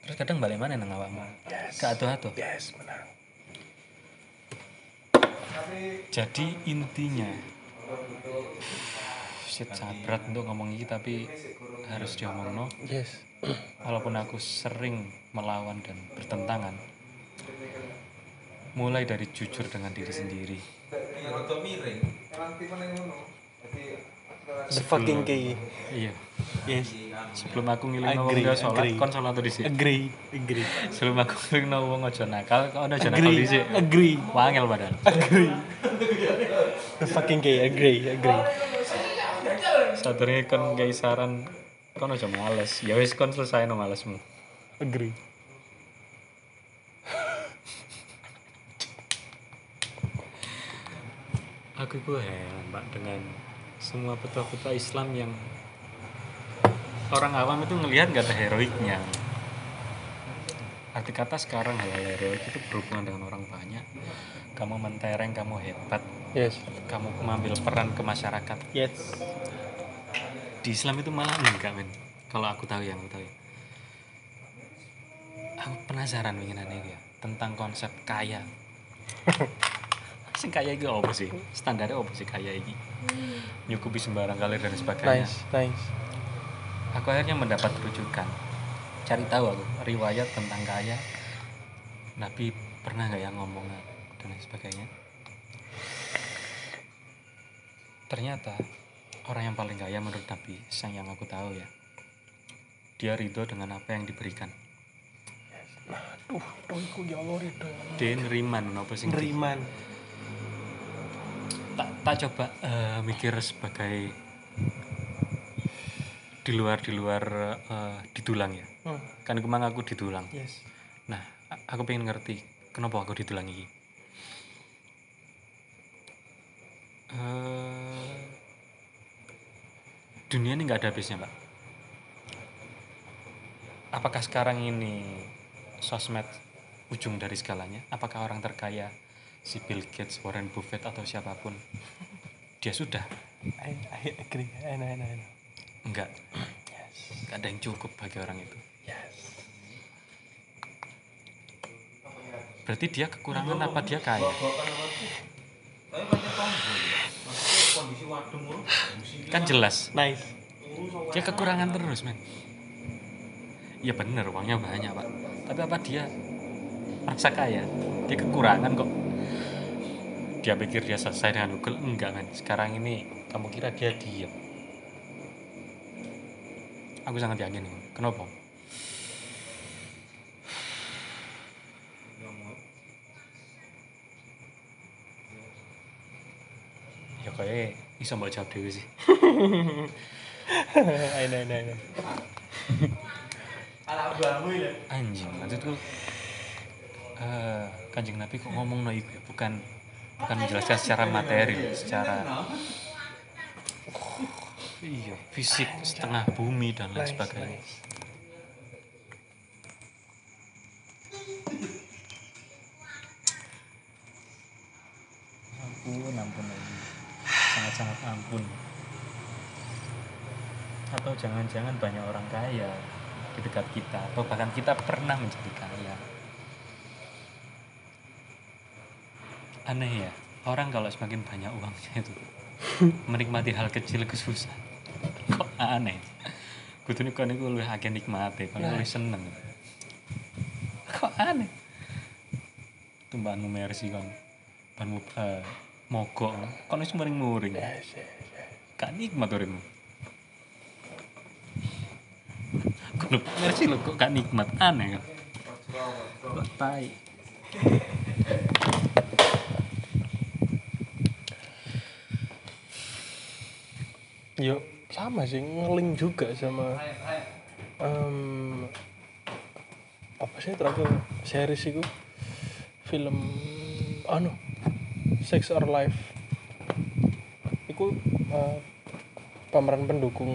Terus kadang balik mana nang awakmu. Gak atuh-atuh. Yes, menang. jadi intinya shit sangat berat untuk ngomong ini tapi harus diomong no Yes. walaupun aku sering melawan dan bertentangan mulai dari jujur dengan diri sendiri key. iya Yes. sebelum aku ngiling wong Agree, dia sholat agree. kon sholat tuh dhisik Agree. Agree. sebelum aku ngiling wong aja nakal kok ada aja nakal Agree. dhisik Agree. wangel padahal Agree. The fucking key. Agree. Agree. Sadurunge kon gawe saran kon aja males ya wis kon selesai no malesmu Agree. aku itu heran pak dengan semua petua-petua Islam yang orang awam itu ngelihat gak ada heroiknya arti kata sekarang hal-hal heroik itu berhubungan dengan orang banyak kamu mentereng kamu hebat Yes. kamu mengambil peran ke masyarakat Yes. Di Islam itu malah enggak men. Kalau aku tahu yang aku tahu ya. Aku penasaran winginane ya tentang konsep kaya. Sing kaya itu apa sih? Standarnya apa sih kaya ini nyukupi sembarang kali dan sebagainya. Nice. Nice. aku akhirnya mendapat rujukan. Cari tahu aku riwayat tentang kaya. Nabi pernah nggak yang ngomong dan lain sebagainya? Ternyata orang yang paling kaya menurut Nabi sang yang aku tahu ya dia ridho dengan apa yang diberikan Duh, doiku ya Allah ridho. dia neriman apa di- Neriman. tak tak coba eh, mikir sebagai di luar di luar eh, ditulang ya Hmm. kan kemang aku ditulang Yes. Nah, aku pengen ngerti kenapa aku ditulang iki. Eh, dunia ini nggak ada habisnya, Pak. Apakah sekarang ini sosmed ujung dari segalanya? Apakah orang terkaya si Bill Gates, Warren Buffett atau siapa pun dia sudah? I, I agree. I know, I know, I know. Enggak, Yes. nggak ada yang cukup bagi orang itu. Yes. Berarti dia kekurangan apa dia kaya? Tapi banyak tombol. Maksudnya kondisi wadung ngono. Kan jelas. Nice. dia kekurangan terus men. Ya bener uangnya banyak pak. Tapi apa dia merasa kaya? Dia kekurangan kok. Dia pikir dia selesai dengan Google? Enggak men. Sekarang ini kamu kira dia diam aku sangat yakin kenapa kayak bisa mbak jawab dewi sih. Know, I know. Anak buahmu ya. anjing maksudku eh kanjeng nabi kok ngomong no iku ya? Bukan bukan menjelaskan secara materi secara iya fisik setengah bumi dan lain sebagainya. ampun ampun lagi sangat sangat ampun. Atau jangan-jangan banyak orang kaya di dekat kita atau bahkan kita pernah menjadi kaya. Aneh ya orang kalau semakin banyak uangnya itu menikmati hal kecil itu susah kok aneh? Kudu kon iku luwih akeh nikmate kon luwih seneng. Kok aneh? Tumbahanmu mercy kon banmu eh, mogok. Kon wis muring-muring gak nikmat uripmu. Kon mercy lo kok gak nikmat? Aneh kan? Kok tai? Yo sama sih ngeling juga sama em, apa sih terakhir? Series itu film anu Sex or Life itu eh, pemeran pendukung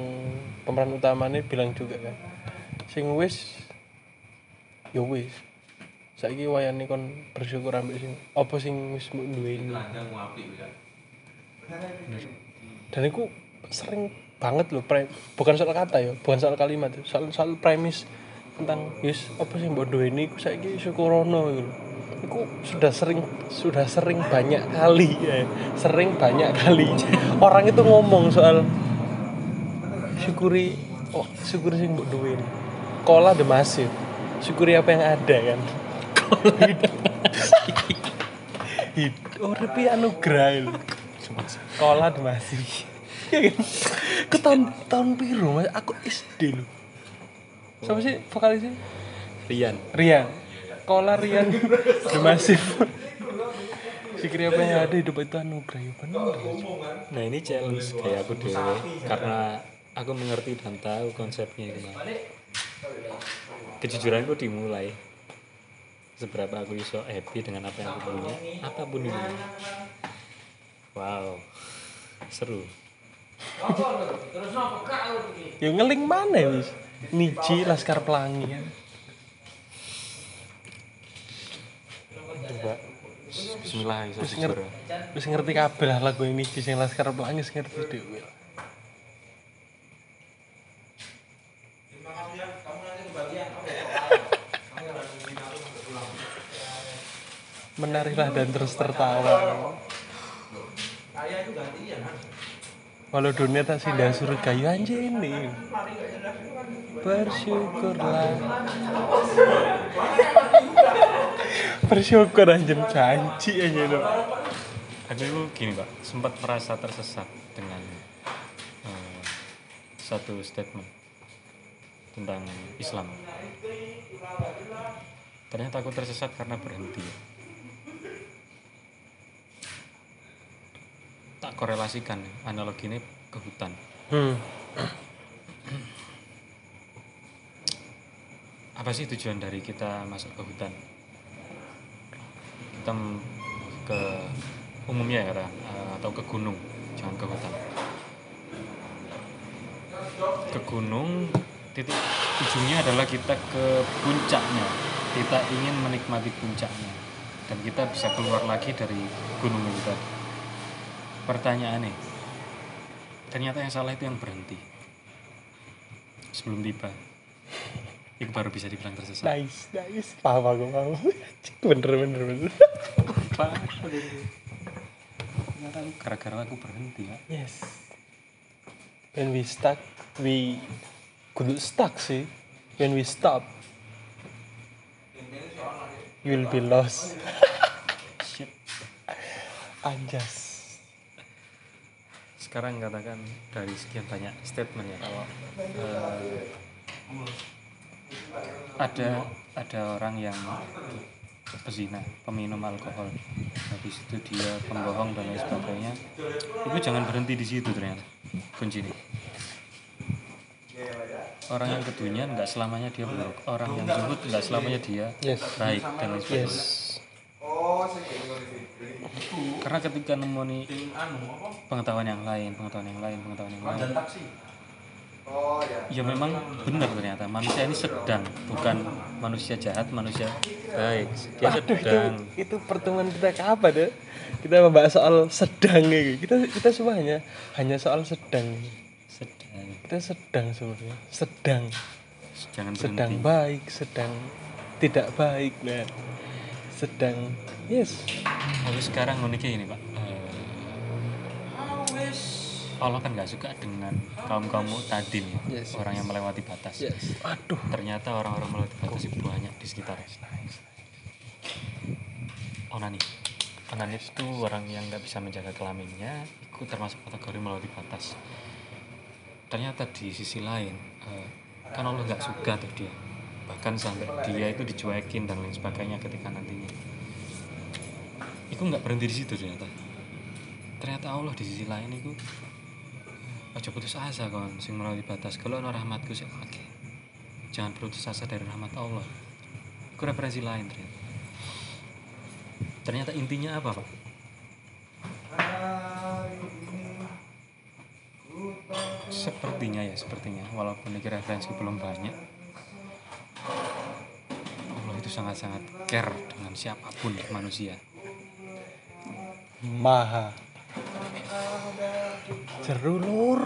pemeran utamanya bilang juga kan sing wis yo wis saiki wayane kon bersyukur ambek sing apa sing wis mbok duweni ya. dan itu sering banget loh pre- bukan soal kata ya bukan soal kalimat ya. soal soal premis tentang yes apa sih mbak ini aku saya syukurono gitu Iku sudah sering sudah sering banyak kali ya. Sering banyak kali. Orang itu ngomong soal syukuri oh syukuri sih mbak ini kola the masif syukuri apa yang ada kan? Hidup. Oh tapi anugerah itu. Kola the masif ke tahun tahun biru mas. Aku SD loh. Siapa sih vokalisnya Rian. Rian Kola Rian The Massive Sikri apa yang ada hidup itu anugerah ya Nah ini challenge kayak aku dewe karena aku mengerti dan tahu konsepnya. Mas. Kejujuranku dimulai seberapa aku iso happy dengan apa yang aku punya, apa pun itu. Wow, seru. ya ngeling mana ya wis Niji Laskar Pelangi Coba Bismillah iso Wis ngerti wis ngerti kabeh lah lagu ini Niji sing Laskar Pelangi wis ngerti dhewe lah. Menarilah dan terus tertawa. Walau dunia tak sindah surga ya anjing ini. Bersyukurlah. Bersyukur anjing janji aja itu. Aku itu gini pak, sempat merasa tersesat dengan eh, satu statement tentang Islam. Ternyata aku tersesat karena berhenti. Tak korelasikan analoginya ke hutan. Hmm. Apa sih tujuan dari kita masuk ke hutan? Kita ke umumnya ya kata, eh, atau ke gunung, jangan ke hutan. Ke gunung, titik ujungnya adalah kita ke puncaknya. Kita ingin menikmati puncaknya dan kita bisa keluar lagi dari gunung itu tadi. Pertanyaannya, ternyata yang salah itu yang berhenti sebelum tiba. Itu baru bisa dibilang tersesat. Nice, nice. Paham aku, paham. bener, bener, bener. Gara-gara aku berhenti ya. Yes. When we stuck, we kudu stuck sih. When we stop, you will be lost. Shit. Anjas. Sekarang katakan dari sekian banyak statement ya kalau eh, ada ada orang yang pezina, peminum alkohol, habis itu dia pembohong dan lain sebagainya, itu jangan berhenti di situ ternyata kuncinya. Orang yang kedunian nggak selamanya dia buruk, orang yang zuhud nggak selamanya dia Yes. baik dan lain sebagainya. Yes. Karena ketika nemoni pengetahuan yang lain, pengetahuan yang lain, pengetahuan yang lain, ya memang benar ternyata manusia ini sedang, bukan manusia jahat, manusia baik. Dia Aduh, itu, sedang. itu pertemuan kita kapan deh? Kita membahas soal sedang gitu. Kita kita semua hanya hanya soal sedang. Sedang. Kita sedang sebenarnya. Sedang. Jangan Sedang berhenti. baik, sedang tidak baik. Nah, sedang yes. Lalu sekarang uniknya ini pak, Eh, Allah kan nggak suka dengan kaum kaum mu'tadin Yes, yes. orang yang melewati batas. Yes. Aduh. Ternyata orang-orang melewati batas itu banyak di sekitar. Onani. Onani itu orang yang nggak bisa menjaga kelaminnya itu termasuk kategori melewati batas. Ternyata di sisi lain eh, kan Allah nggak suka tuh dia bahkan sampai dia itu dicuekin dan lain sebagainya ketika nantinya. Itu nggak berhenti di situ ternyata. Ternyata Allah di sisi lain itu aja putus asa kon sing melewati batas. Kalau ono rahmatku sih oke jangan putus asa dari rahmat Allah. Itu referensi lain ternyata. Ternyata intinya apa pak? Sepertinya ya sepertinya. Walaupun ini referensi belum banyak Allah itu sangat-sangat care dengan siapa pun manusia. Maha jeru lur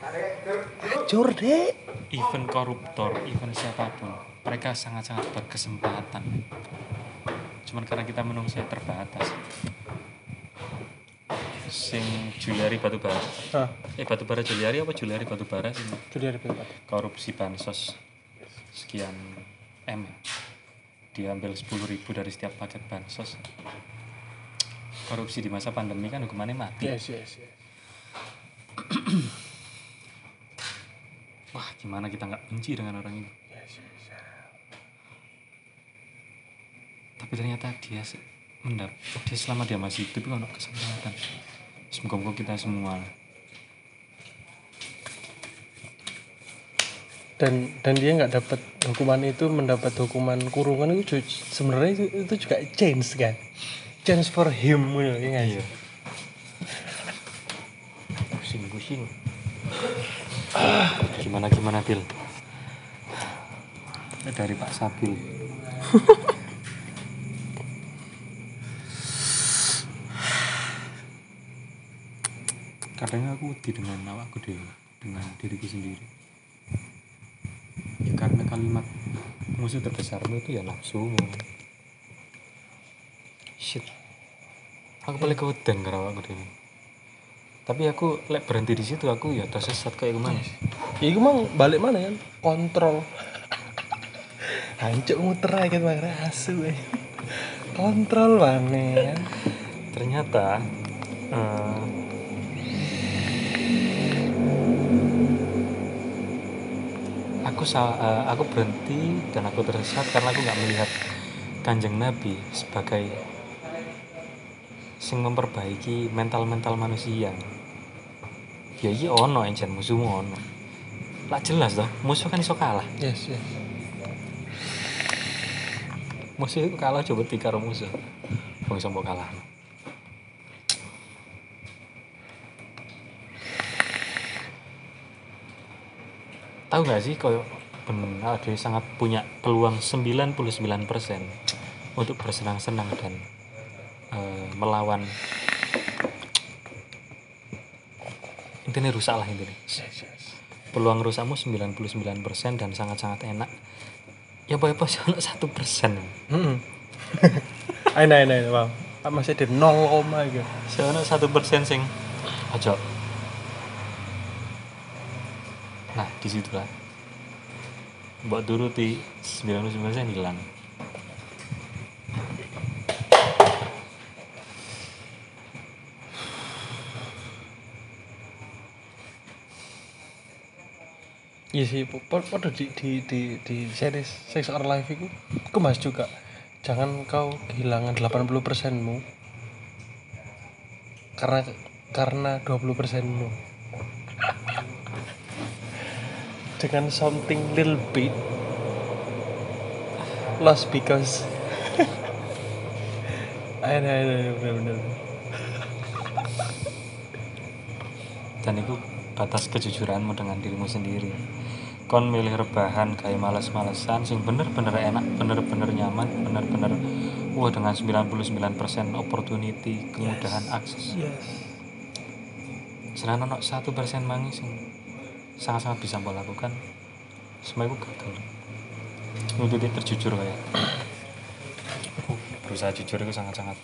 hancur dek. Even koruptor, even siapa pun, mereka sangat-sangat berkesempatan. Cuman karena kita menunggu terbatas. Sing Juliari Batubara, ah eh Batubara Juliari apa Juliari Batubara sih? Dia dapat korupsi bansos sekian M. Diambil 10.000 dari setiap paket bansos. Korupsi di masa pandemi kan hukumannya mati. Yes yes yes. Wah gimana kita nggak benci dengan orang ini? Yes, yes. tapi ternyata dia mendap dia selama dia masih hidup ada kesempatan semoga kita semua dan dan dia nggak dapat hukuman itu mendapat hukuman kurungan itu sebenarnya itu, itu juga change kan? Change for him gitu ya nggak sih? pusing pusing gimana gimana Bil? Ini dari Pak Sabil. Kadang aku wedi dengan awakku dewe dengan diriku sendiri ya karena kalimat musuh terbesarmu itu ya nafsumu shit. Aku paling keweden karo awakku dewe tapi aku lek berhenti di situ aku ya tersesat kayak gimana ya itu mang balik mana kan kontrol. Hancur muter aja gitu makanya asu eh. kontrol mana ternyata aku eh, aku berhenti dan aku tersesat karena aku nggak melihat kanjeng nabi sebagai sing memperbaiki mental mental manusia. Ya iya ono enjen musuhmu ono. Lah jelas toh musuh kan iso kalah. Yes yes. Musuh itu kalah coba tiga musuh. Wong iso mbok kalah tahu nggak sih koyo benar dia sangat punya peluang 99% untuk bersenang-senang dan eh, melawan? Intinya rusak lah intinya. Peluang rusakmu 99% dan sangat-sangat enak. Ya boleh pas ono satu persen. Ayo ayo ayo bang. Masih di nol koma gitu. Soalnya satu persen sing ojo. Nah, di situlah. Buat turuti 99 persen hilang. Iya sih, podo di di di di series Sex or Life itu, aku juga. Jangan kau kehilangan 80 persenmu karena karena 20 persenmu. Dengan something little bit. Lost because. Ayo ayo ayo bener-bener Dan itu batas kejujuranmu dengan dirimu sendiri. Kon milih rebahan kayak males-malesan sing bener-bener enak, bener-bener nyaman, bener-bener wah dengan 99% opportunity, kemudahan akses. yes. Ono satu persen mangi sing sangat-sangat bisa mbok lakukan, semua itu gagal. Untuk terjujur kayak berusaha jujur itu sangat-sangat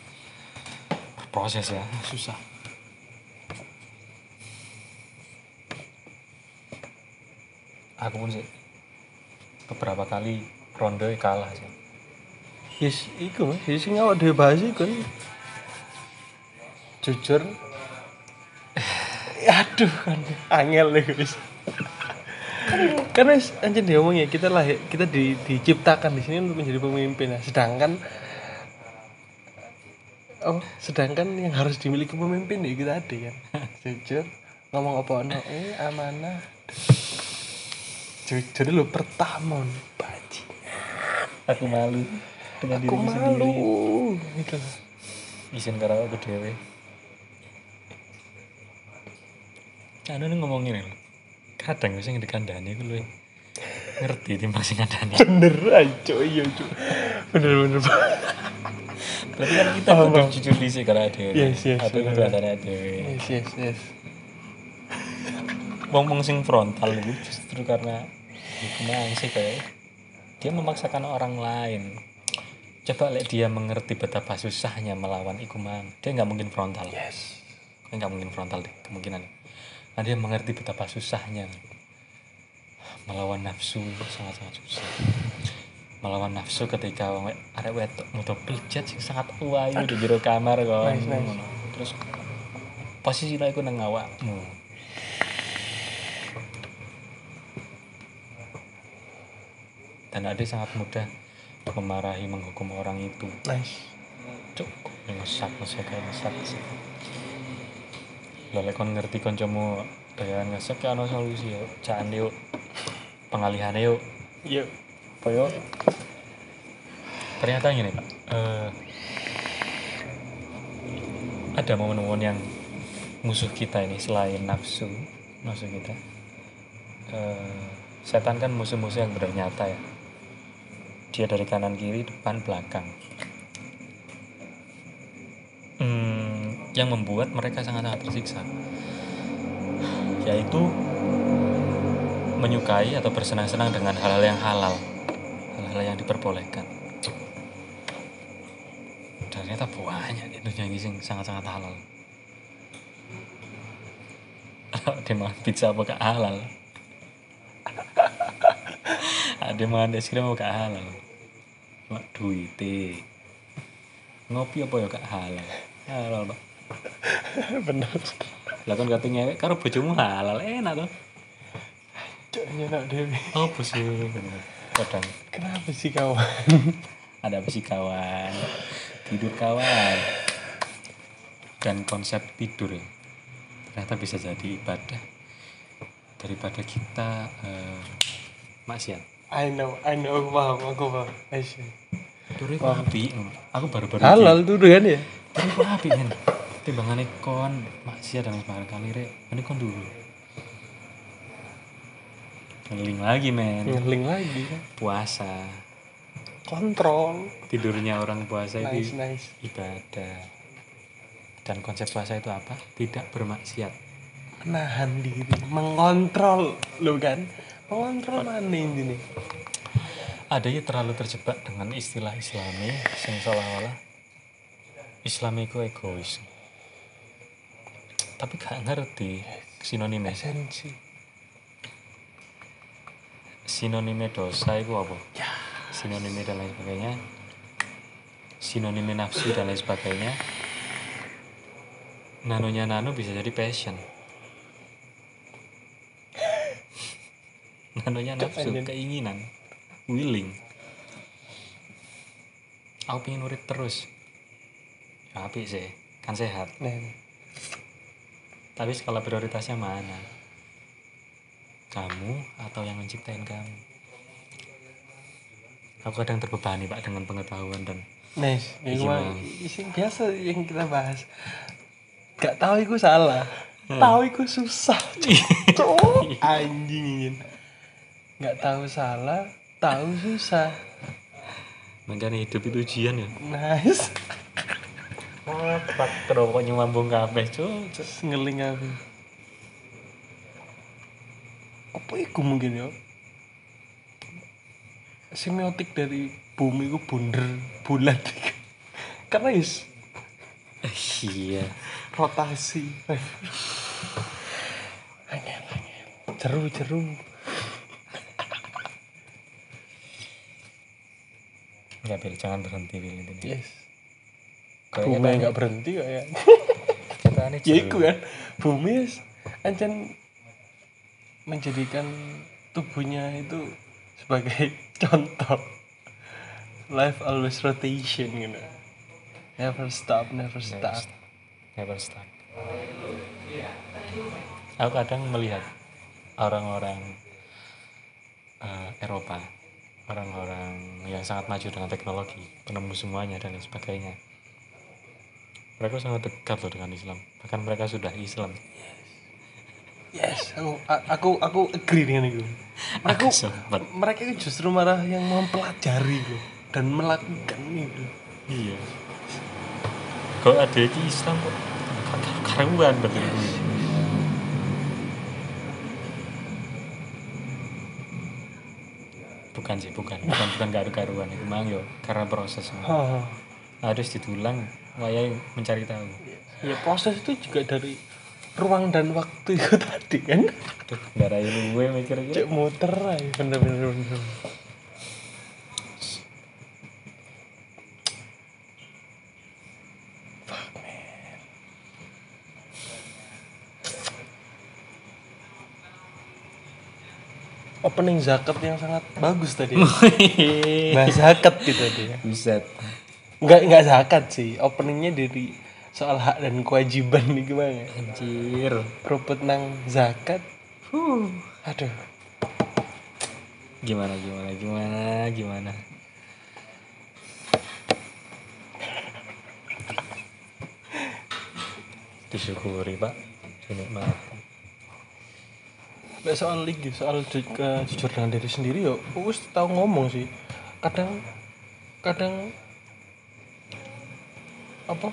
proses ya, susah. aku pun sih beberapa kali ronde kalah sih. Yes iku mas. Yes sing awak dhewe bahas jujur. Aduh kan. Angel nih guys karena anjir dia ngomong ya kita lahir kita di, diciptakan di sini untuk menjadi pemimpin. Nah, sedangkan oh sedangkan yang harus dimiliki pemimpin ya kita ada kan? Jujur ngomong apa no eh amanah. Jujur lu pertama nih baji aku malu dengan aku malu. Gitu loh. izin karo aku dewe. Anu nih ngomongin lho kadang sing dikandani ku luwih ngerti timbang sing ngandani bener aja iya cu bener bener berarti kan kita kudu jujur dhisik karo dhewe Yes, yes, atau kudu andane dhewe yes yes yes. Wong-wong sing frontal itu justru karena hukuman sih kayak dia memaksakan orang lain. Coba lihat dia mengerti betapa susahnya melawan ikuman dia nggak mungkin frontal. Yes. Nggak mungkin frontal deh kemungkinan nah dia mengerti betapa susahnya. Melawan nafsu sangat sangat susah. Melawan nafsu ketika arek wedok muda bejat sing sangat wayu di jero kamar kok Nice, nice. Terus posisi iku nang awakmu. Dan ade sangat mudah memarahi menghukum orang itu. Nice. Cukup ngesak ngesak ngesak ngesak lalu kon ngerti kancamu dengan ngesak ya ono solusi yo jangan yuk. Pengalihan yuk. Yuk apa yuk ternyata gini pak. Eh, ada momen-momen yang musuh kita ini selain nafsu musuh kita eh, setan kan musuh-musuh yang benar nyata ya. Dia dari kanan kiri depan belakang. Hmm, yang membuat mereka sangat-sangat tersiksa. Yaitu menyukai atau bersenang-senang dengan hal-hal yang halal. Hal-hal yang diperbolehkan. Ternyata banyak ini yang sangat-sangat halal. Ada makan pizza apa gak halal? Ada makan es krim apa gak halal? Cuma duit ngopi apa ya gak halal? Halal pak bener. Lah kan kata ngewek karo bojomu halal enak tuh cok nyenak dewi. Apa sih kadang. Kenapa sih kawan? Ada apa sih kawan? Tidur kawan. Dan konsep tidur ya ternyata bisa jadi ibadah daripada kita eh, maksiat. I know I know aku paham aku paham. I see. tidur itu api aku baru-baru halal tuh kan ya? Tidur itu api men timbangannya kon maksiat dan sebagainya kali rek. Ini kon dulu. Ngeling lagi men. Ngeling lagi kan? Puasa. Kontrol. Tidurnya orang puasa nice itu nice ibadah. Dan konsep puasa itu apa? Tidak bermaksiat. Menahan diri mengontrol. Lo kan? Mengontrol mana ini nih adanya terlalu terjebak dengan istilah islami sing seolah-olah Islam itu egois tapi gak ngerti sinonimnya. Esensi. Sinonimnya dosa itu apa? Sinonimnya dan lain sebagainya. Sinonimnya nafsu dan lain sebagainya. Nanonya nano bisa jadi passion. Nanonya nafsu keinginan. Willing. Aku pengen urip terus. Ya sih kan sehat. Nah ini. Tapi skala prioritasnya mana? Kamu atau yang menciptain kamu? Aku kadang terbebani pak dengan pengetahuan dan mah. isi biasa yang kita bahas. Gak tahu itu salah. Tahu itu susah cok anjing nggak tahu salah tahu susah. Makanya hidup itu ujian ya. Nice Pak tepat kerokok nyumbung kabeh, cuk. Ngeling aku. Apa iku mungkin ya? Semiotik dari bumi ku bunder, bulat. Karena is iya rotasi eh. angin angin jeru jeru ya biar jangan berhenti Bil ini yes bumi nggak berhenti kok ya. Ini ya kan. Bumi wis ancen menjadikan tubuhnya itu sebagai contoh. Life always rotation gitu never stop never stop. Never stop. Aku kadang melihat orang-orang eh, Eropa orang-orang yang sangat maju dengan teknologi penemu semuanya dan lain sebagainya mereka sangat dekat loh dengan Islam. Bahkan mereka sudah Islam. Yes aku aku aku agree dengan itu. Aku sempat. mereka itu justru malah yang mempelajari loh dan melakukan itu. Iya. Kalau ada yang Islam kok kar- karuan betul. Bukan sih bukan. Bukan bukan karu-karuan itu memang yo karena proses harus ditulang wayai mencari tahu ya proses itu juga dari ruang dan waktu itu tadi kan darah gue mikir-mikir cek muter aja bener. Fuck, man. opening zakat yang sangat bagus tadi nah zakat gitu tadi ya Buset. Nggak nggak zakat sih openingnya dari soal hak dan kewajiban nih gimana Anjir. Rupet nang zakat aduh Gimana gimana gimana gimana. Disyukuri, Pak. Dinikmati. Lek soal lagi soal ke jujur dengan diri sendiri yo wis tahu ngomong sih kadang kadang apa?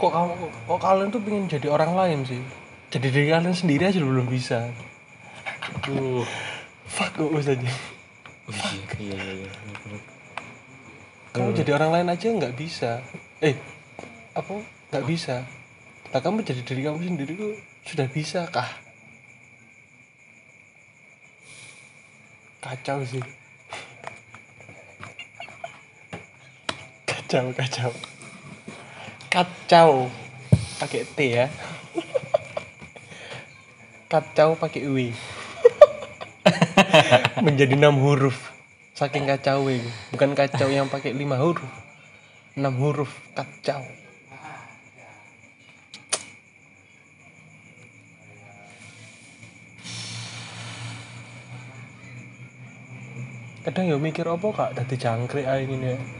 Kok kamu kok kalian tuh pengen jadi orang lain sih? Jadi diri kalian sendiri aja belum bisa. Uh. fuck kok aja? Oh, iya, iya, iya, iya. kamu jadi orang lain aja nggak bisa. Eh apa? Nggak bisa. Lah kamu jadi diri kamu sendiri tuh sudah bisa kah? Kacau sih. Kacau kacau kacau. Pakai T ya. Kacau pakai W menjadi enam huruf. Saking kacau bukan kacau yang pakai lima huruf. Enam huruf kacau. Kadang ya mikir apa kak? Dadi jangkrik ngene. ya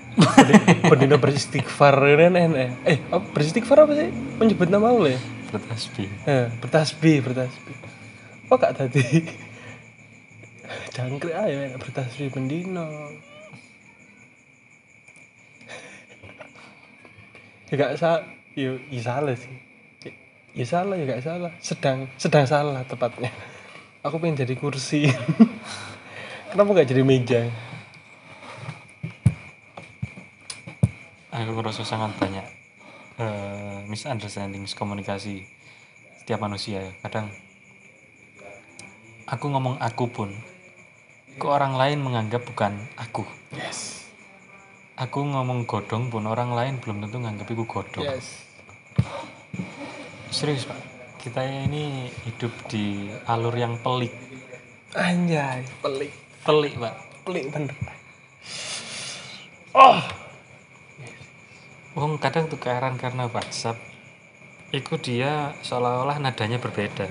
pendina beristighfar kan enak eh apa beristighfar apa sih menyebut nama Allah ya Bertasbih. Eh, bertasbih, bertasbih. Kok gak tadi? Jangkrik aja enak bertasbih pendino. ya gak salah, ya, ya salah sih. Ya, ya salah ya gak salah. Sedang sedang salah tepatnya. Aku pengen jadi kursi. Kenapa gak jadi meja? Aku merasa sangat banyak eh, misunderstanding, miskomunikasi setiap manusia ya. Kadang aku ngomong aku pun ke orang lain menganggap bukan aku. Yes. Aku ngomong godong pun orang lain belum tentu nganggap itu godong. Yes. Serius pak, kita ini hidup di alur yang pelik. Anjay, pelik. Pelik pak. Pelik bener. Wong kadang tukaran karena WhatsApp. Iku dia seolah-olah nadanya berbeda.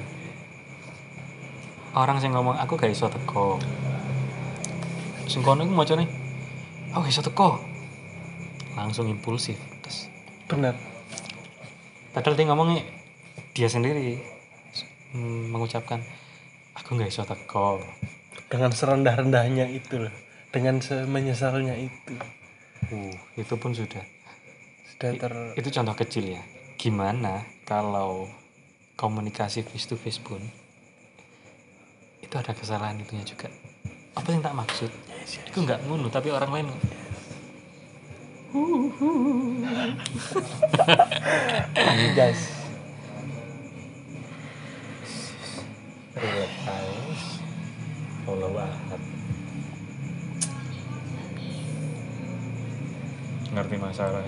Orang yang ngomong aku gak iso teko. Sing kono iku macane aku gak iso teko. Langsung impulsif. Terus Bener. padahal dia ngomongnya dia sendiri mm, mengucapkan aku gak iso teko. Dengan serendah-rendahnya itu loh. Dengan semenyesalnya itu. Uh, itu pun sudah. Sudah ter Itu contoh kecil ya. Gimana kalau komunikasi face to face pun itu ada kesalahan itunya juga. Apa yang tak maksud? Itu nggak ngono tapi orang lain guys. Allah ngerti masalah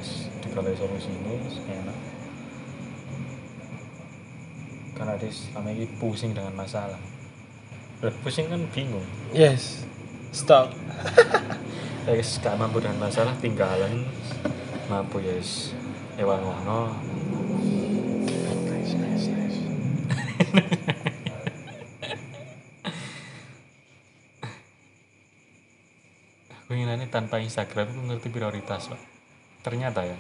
dikali solusi ini enak. Karena dia selama ini pusing dengan masalah. Lah, pusing kan bingung. Yes stop. Ya guys gak mampu dengan masalah tinggalan. Mampu ya guys hewan wono nice nice nice. Aku tanpa Instagram aku ngerti prioritas loh ternyata ya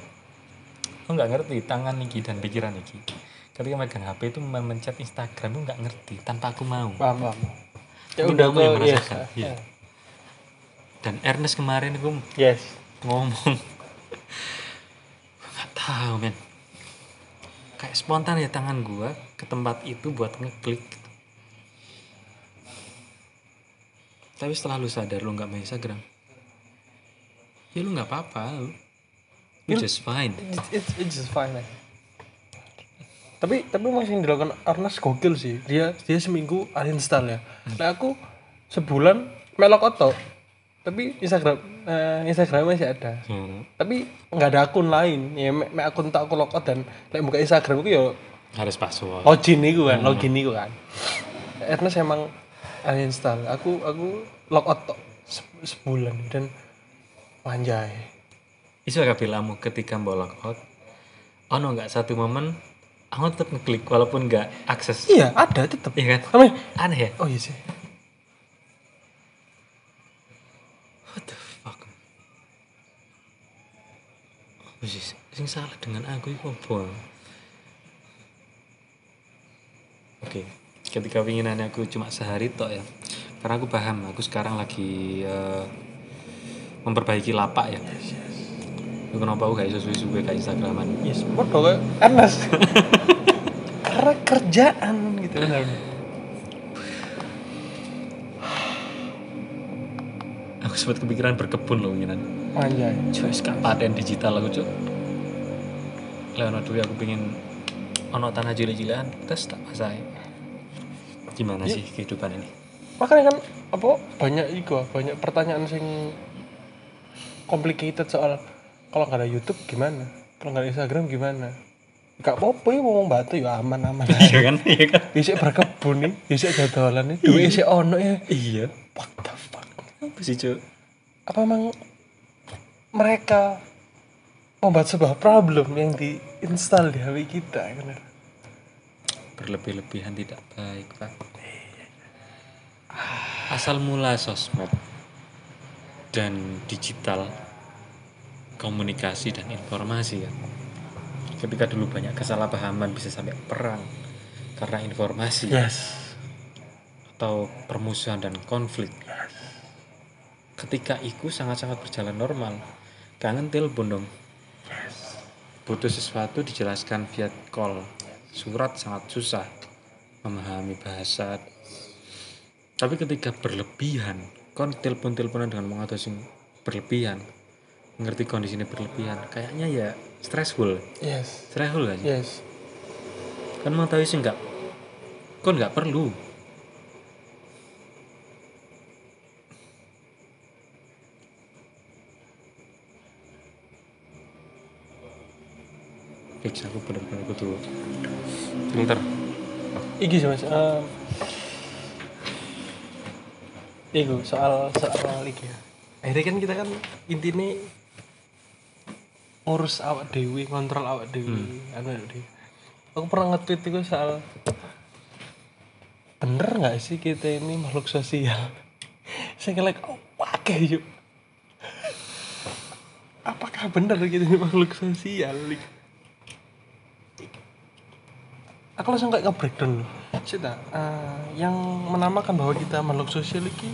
aku nggak ngerti tangan Niki dan pikiran Niki ketika megang HP itu memencet Instagram aku nggak ngerti tanpa aku mau. Paham paham. Ya udah kamu yang kok yes. merasakan, iya. dan Ernest kemarin aku yes. ngomong nggak tahu men. Kayak spontan ya tangan gua ke tempat itu buat ngeklik gitu. tapi setelah lu sadar lu nggak main Instagram ya lu nggak apa-apa lu You- just fine. it's, it's, it's just fine man. tapi tapi masih yang dilakukan Arnas gokil sih. Dia dia seminggu uninstall ya. Nah aku sebulan melok oto tapi Instagram eh, Instagram masih ada. Hmm, tapi nggak ada akun lain. Ya me, me akun tak aku logout dan lek buka Instagram aku ya harus password. login itu kan login itu kan. Ernest emang uninstall. Aku aku logout se- sebulan dan panjai itu agak bilangmu ketika mau out oh no nggak satu momen aku tetap ngeklik walaupun nggak akses iya ada tetep iya kan Namanya- aneh ya oh iya sih What the fuck? Apa sih sing salah dengan aku itu apa? Oke, ketika pinginannya aku cuma sehari tok ya. Karena aku paham, aku sekarang lagi eh, memperbaiki lapak ya. Itu kenapa aku gak iso suwe-suwe kayak Instagraman. yes bodoh kayak Ernest karena kerjaan gitu kan Aku sempat kepikiran berkebun loh pinginan. panjai Cuy, gak paten digital aku cuk. Leono duwe aku pengen ono tanah cilik-cilikan terus tak pasai. Gimana sih kehidupan ini? makanya kan apa banyak itu banyak pertanyaan sing complicated soal kalau nggak ada YouTube gimana kalau nggak ada Instagram gimana gak apa-apa ya ngomong batu ya aman-aman Iya kan? Iya kan? bisa berkebun nih bisa dodolan nih duit isi ono ya Iya. what the fuck Apa sih cuk? apa emang mereka membuat sebuah problem yang diinstal di HP kita kan Berlebih-lebihan tidak baik pak. Asal mula sosmed dan digital komunikasi dan informasi kan. Ketika dulu banyak kesalahpahaman bisa sampai perang karena informasi yes atau permusuhan dan konflik. Ketika itu sangat-sangat berjalan normal. Kangen telepon dong. Butuh sesuatu dijelaskan via call. Surat sangat susah memahami bahasa. Tapi ketika berlebihan, kon telepon-teleponan dengan sing berlebihan, ngerti kondisi ini berlebihan, kayaknya ya stressful. yes. Stressful gak sih? yes. Kan mau tahu sih enggak, kon nggak perlu? Fix aku bener-bener kudu filter. Iki sih mas. Um, Iku soal soal iki ya. Akhirnya kan kita kan intinya ngurus awak dewi, kontrol awak dewi, anu lho, Dewi. Aku pernah nge-tweet itu soal bener nggak sih kita ini makhluk sosial? Saya kayak like, oh, pakai yuk. Apakah bener kita ini makhluk sosial? Aku langsung kayak nge-breakdown loh Sita, eh, yang menamakan bahwa kita makhluk sosial ini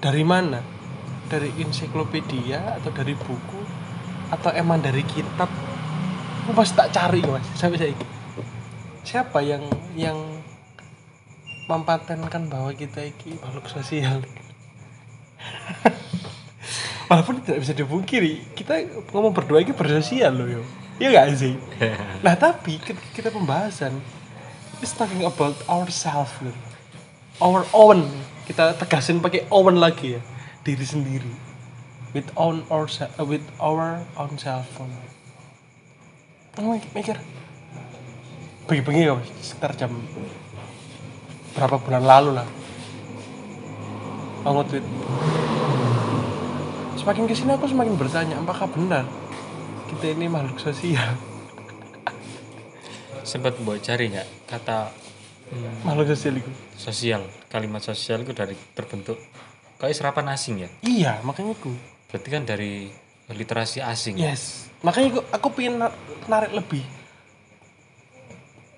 dari mana? Dari ensiklopedia atau dari buku atau emang dari kitab? Aku pasti tak cari mas sampai saya siapa yang yang mempatenkan bahwa kita ini makhluk sosial? Walaupun tidak bisa dipungkiri, kita ngomong berdua ini bersosial loh yo. Iya gak sih? Nah tapi ketika kita pembahasan It's talking about ourselves gitu. Our own Kita tegasin pakai own lagi ya Diri sendiri with own our uh, with our own cell phone mikir. Bengi-bengi ya sekitar jam berapa bulan lalu lah. Aku tweet. Semakin ke sini aku semakin bertanya apakah benar kita ini makhluk sosial? Sempat buat cari nggak kata makhluk sosial itu? sosial. Kalimat sosial itu dari terbentuk. Kayak serapan asing ya? Iya makanya aku berarti kan dari literasi asing yes. Makanya aku, aku pengen na- narik lebih.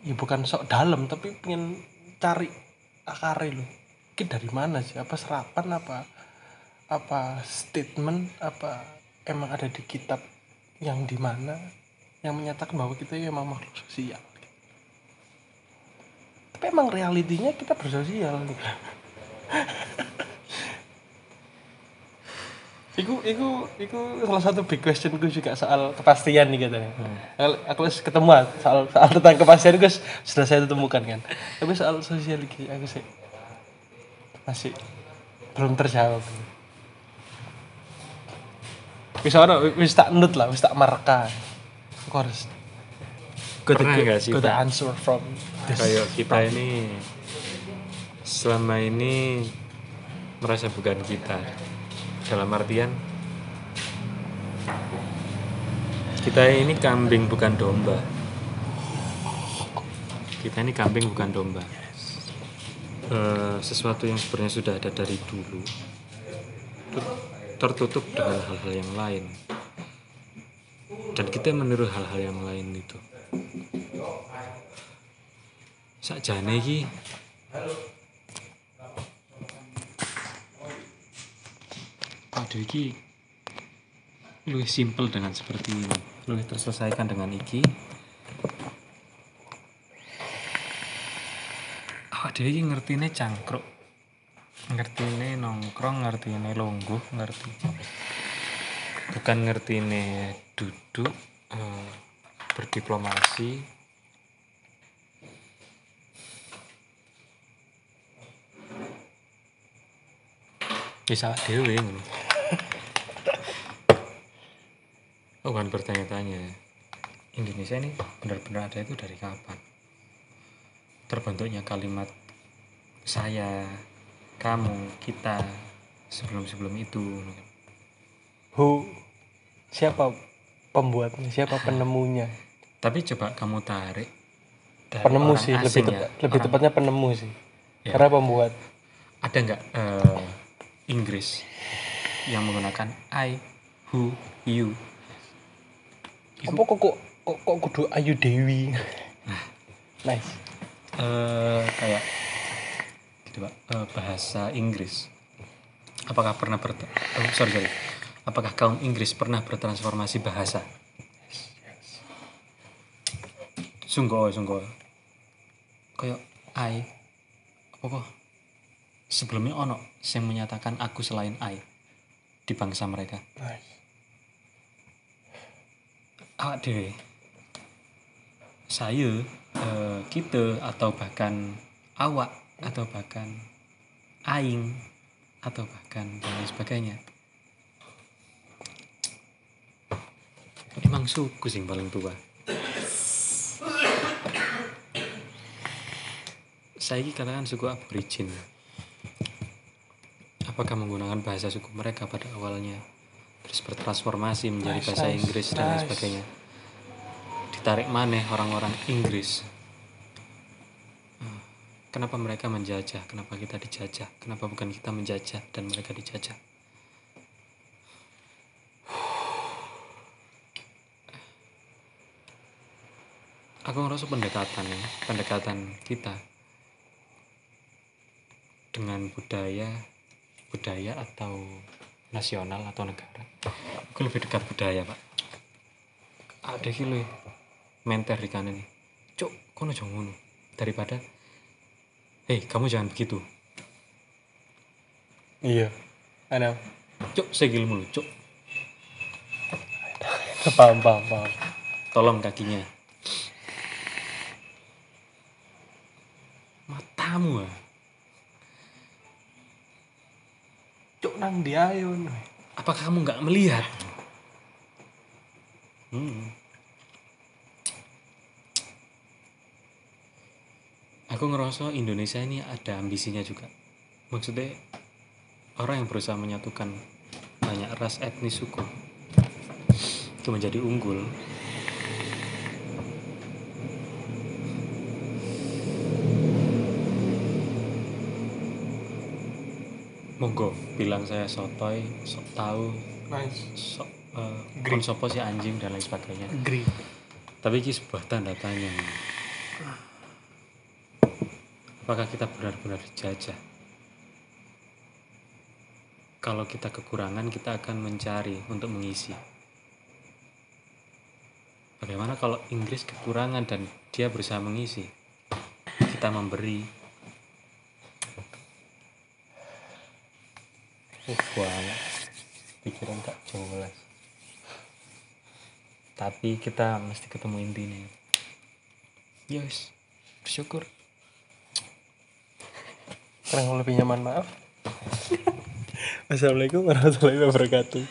Ya bukan sok dalam tapi pengen cari akarnya loh ini dari mana sih? Apa serapan apa apa statement apa emang ada di kitab yang di mana? Yang menyatakan bahwa kita ya emang makhluk sosial. Tapi emang realitinya kita bersosial Iku, iku, iku salah satu big question gue juga soal kepastian nih katanya. Kalau Aku harus ketemu soal soal tentang kepastian gue sudah saya temukan kan. Tapi soal sosial aku sih masih belum terjawab. Wis ono wis tak nut lah, wis tak marka. Aku harus the, Pernah nggak sih, Pak? answer from this. kayak kita ini selama ini merasa bukan kita dalam artian kita ini kambing bukan domba. Kita ini kambing bukan domba. Eh, sesuatu yang sebenarnya sudah ada dari dulu ter- tertutup dengan hal-hal yang lain. Dan kita meniru hal-hal yang lain itu. Sakjane iki Aduh iki lebih simpel dengan seperti ini. Lebih terselesaikan dengan iki. Awak dhewe iki ngertine cangkruk. Ngertine nongkrong ngertine longguh ngerti. Bukan ngertine duduk eh, berdiplomasi. Bisa dewe ngono. Oh, kan bertanya-tanya Indonesia ini benar-benar ada itu dari kapan? Terbentuknya kalimat saya, kamu, kita sebelum-sebelum itu. Who siapa pembuatnya, siapa penemunya? Tapi coba kamu tarik dari Penemu sih, lebih asing tepat, ya, lebih orang- tepatnya penemu sih. Ya. Karena pembuat ada nggak eh, Inggris yang menggunakan I, who, you? Apa kok kok kok, kok kudu Ayu Dewi? Nice. Eh kayak gitu pak eh, bahasa Inggris. Apakah pernah ber oh, sorry sorry. Apakah kaum Inggris pernah bertransformasi bahasa? Sungguh sungguh. Kayak I. Apa kok? Sebelumnya ono yang menyatakan aku selain I di bangsa mereka. Nice awak saya eh, kita atau bahkan awak atau bahkan aing atau bahkan dan lain sebagainya. Emang suku sing paling tua? Saya ini katakan suku aborigin. Apakah menggunakan bahasa suku mereka pada awalnya terus bertransformasi menjadi Nice, bahasa nice, Inggris dan lain sebagainya. Ditarik maneh orang-orang Inggris. Hmm, kenapa mereka menjajah? Kenapa kita dijajah? Kenapa bukan kita menjajah dan mereka dijajah? Aku ngerasa pendekatan ya pendekatan kita dengan budaya budaya atau nasional atau negara. Aku lebih dekat budaya pak. Ada kilo menter di kanan nih cuk kono jangan daripada hei kamu jangan begitu. Iya. Ada cuk segil mulu cuk. Paham paham paham. Tolong kakinya. Matamu ah nang di ayun apakah kamu nggak melihat? Hmm. aku ngerasa Indonesia ini ada ambisinya juga. Maksudnya orang yang berusaha menyatukan banyak ras etnis suku itu menjadi unggul monggo bilang saya sotoy sok tahu nice. sok kon sopo si anjing dan lain sebagainya. Agree tapi ini sebuah tanda tanya apakah kita benar-benar dijajah kalau kita kekurangan kita akan mencari untuk mengisi. Bagaimana kalau Inggris kekurangan dan dia berusaha mengisi? Kita memberi banget. Pikiran tak jelas. Tapi kita mesti ketemu intinya. Yes bersyukur. Kurang lebih nyaman maaf. Assalamualaikum warahmatullahi wabarakatuh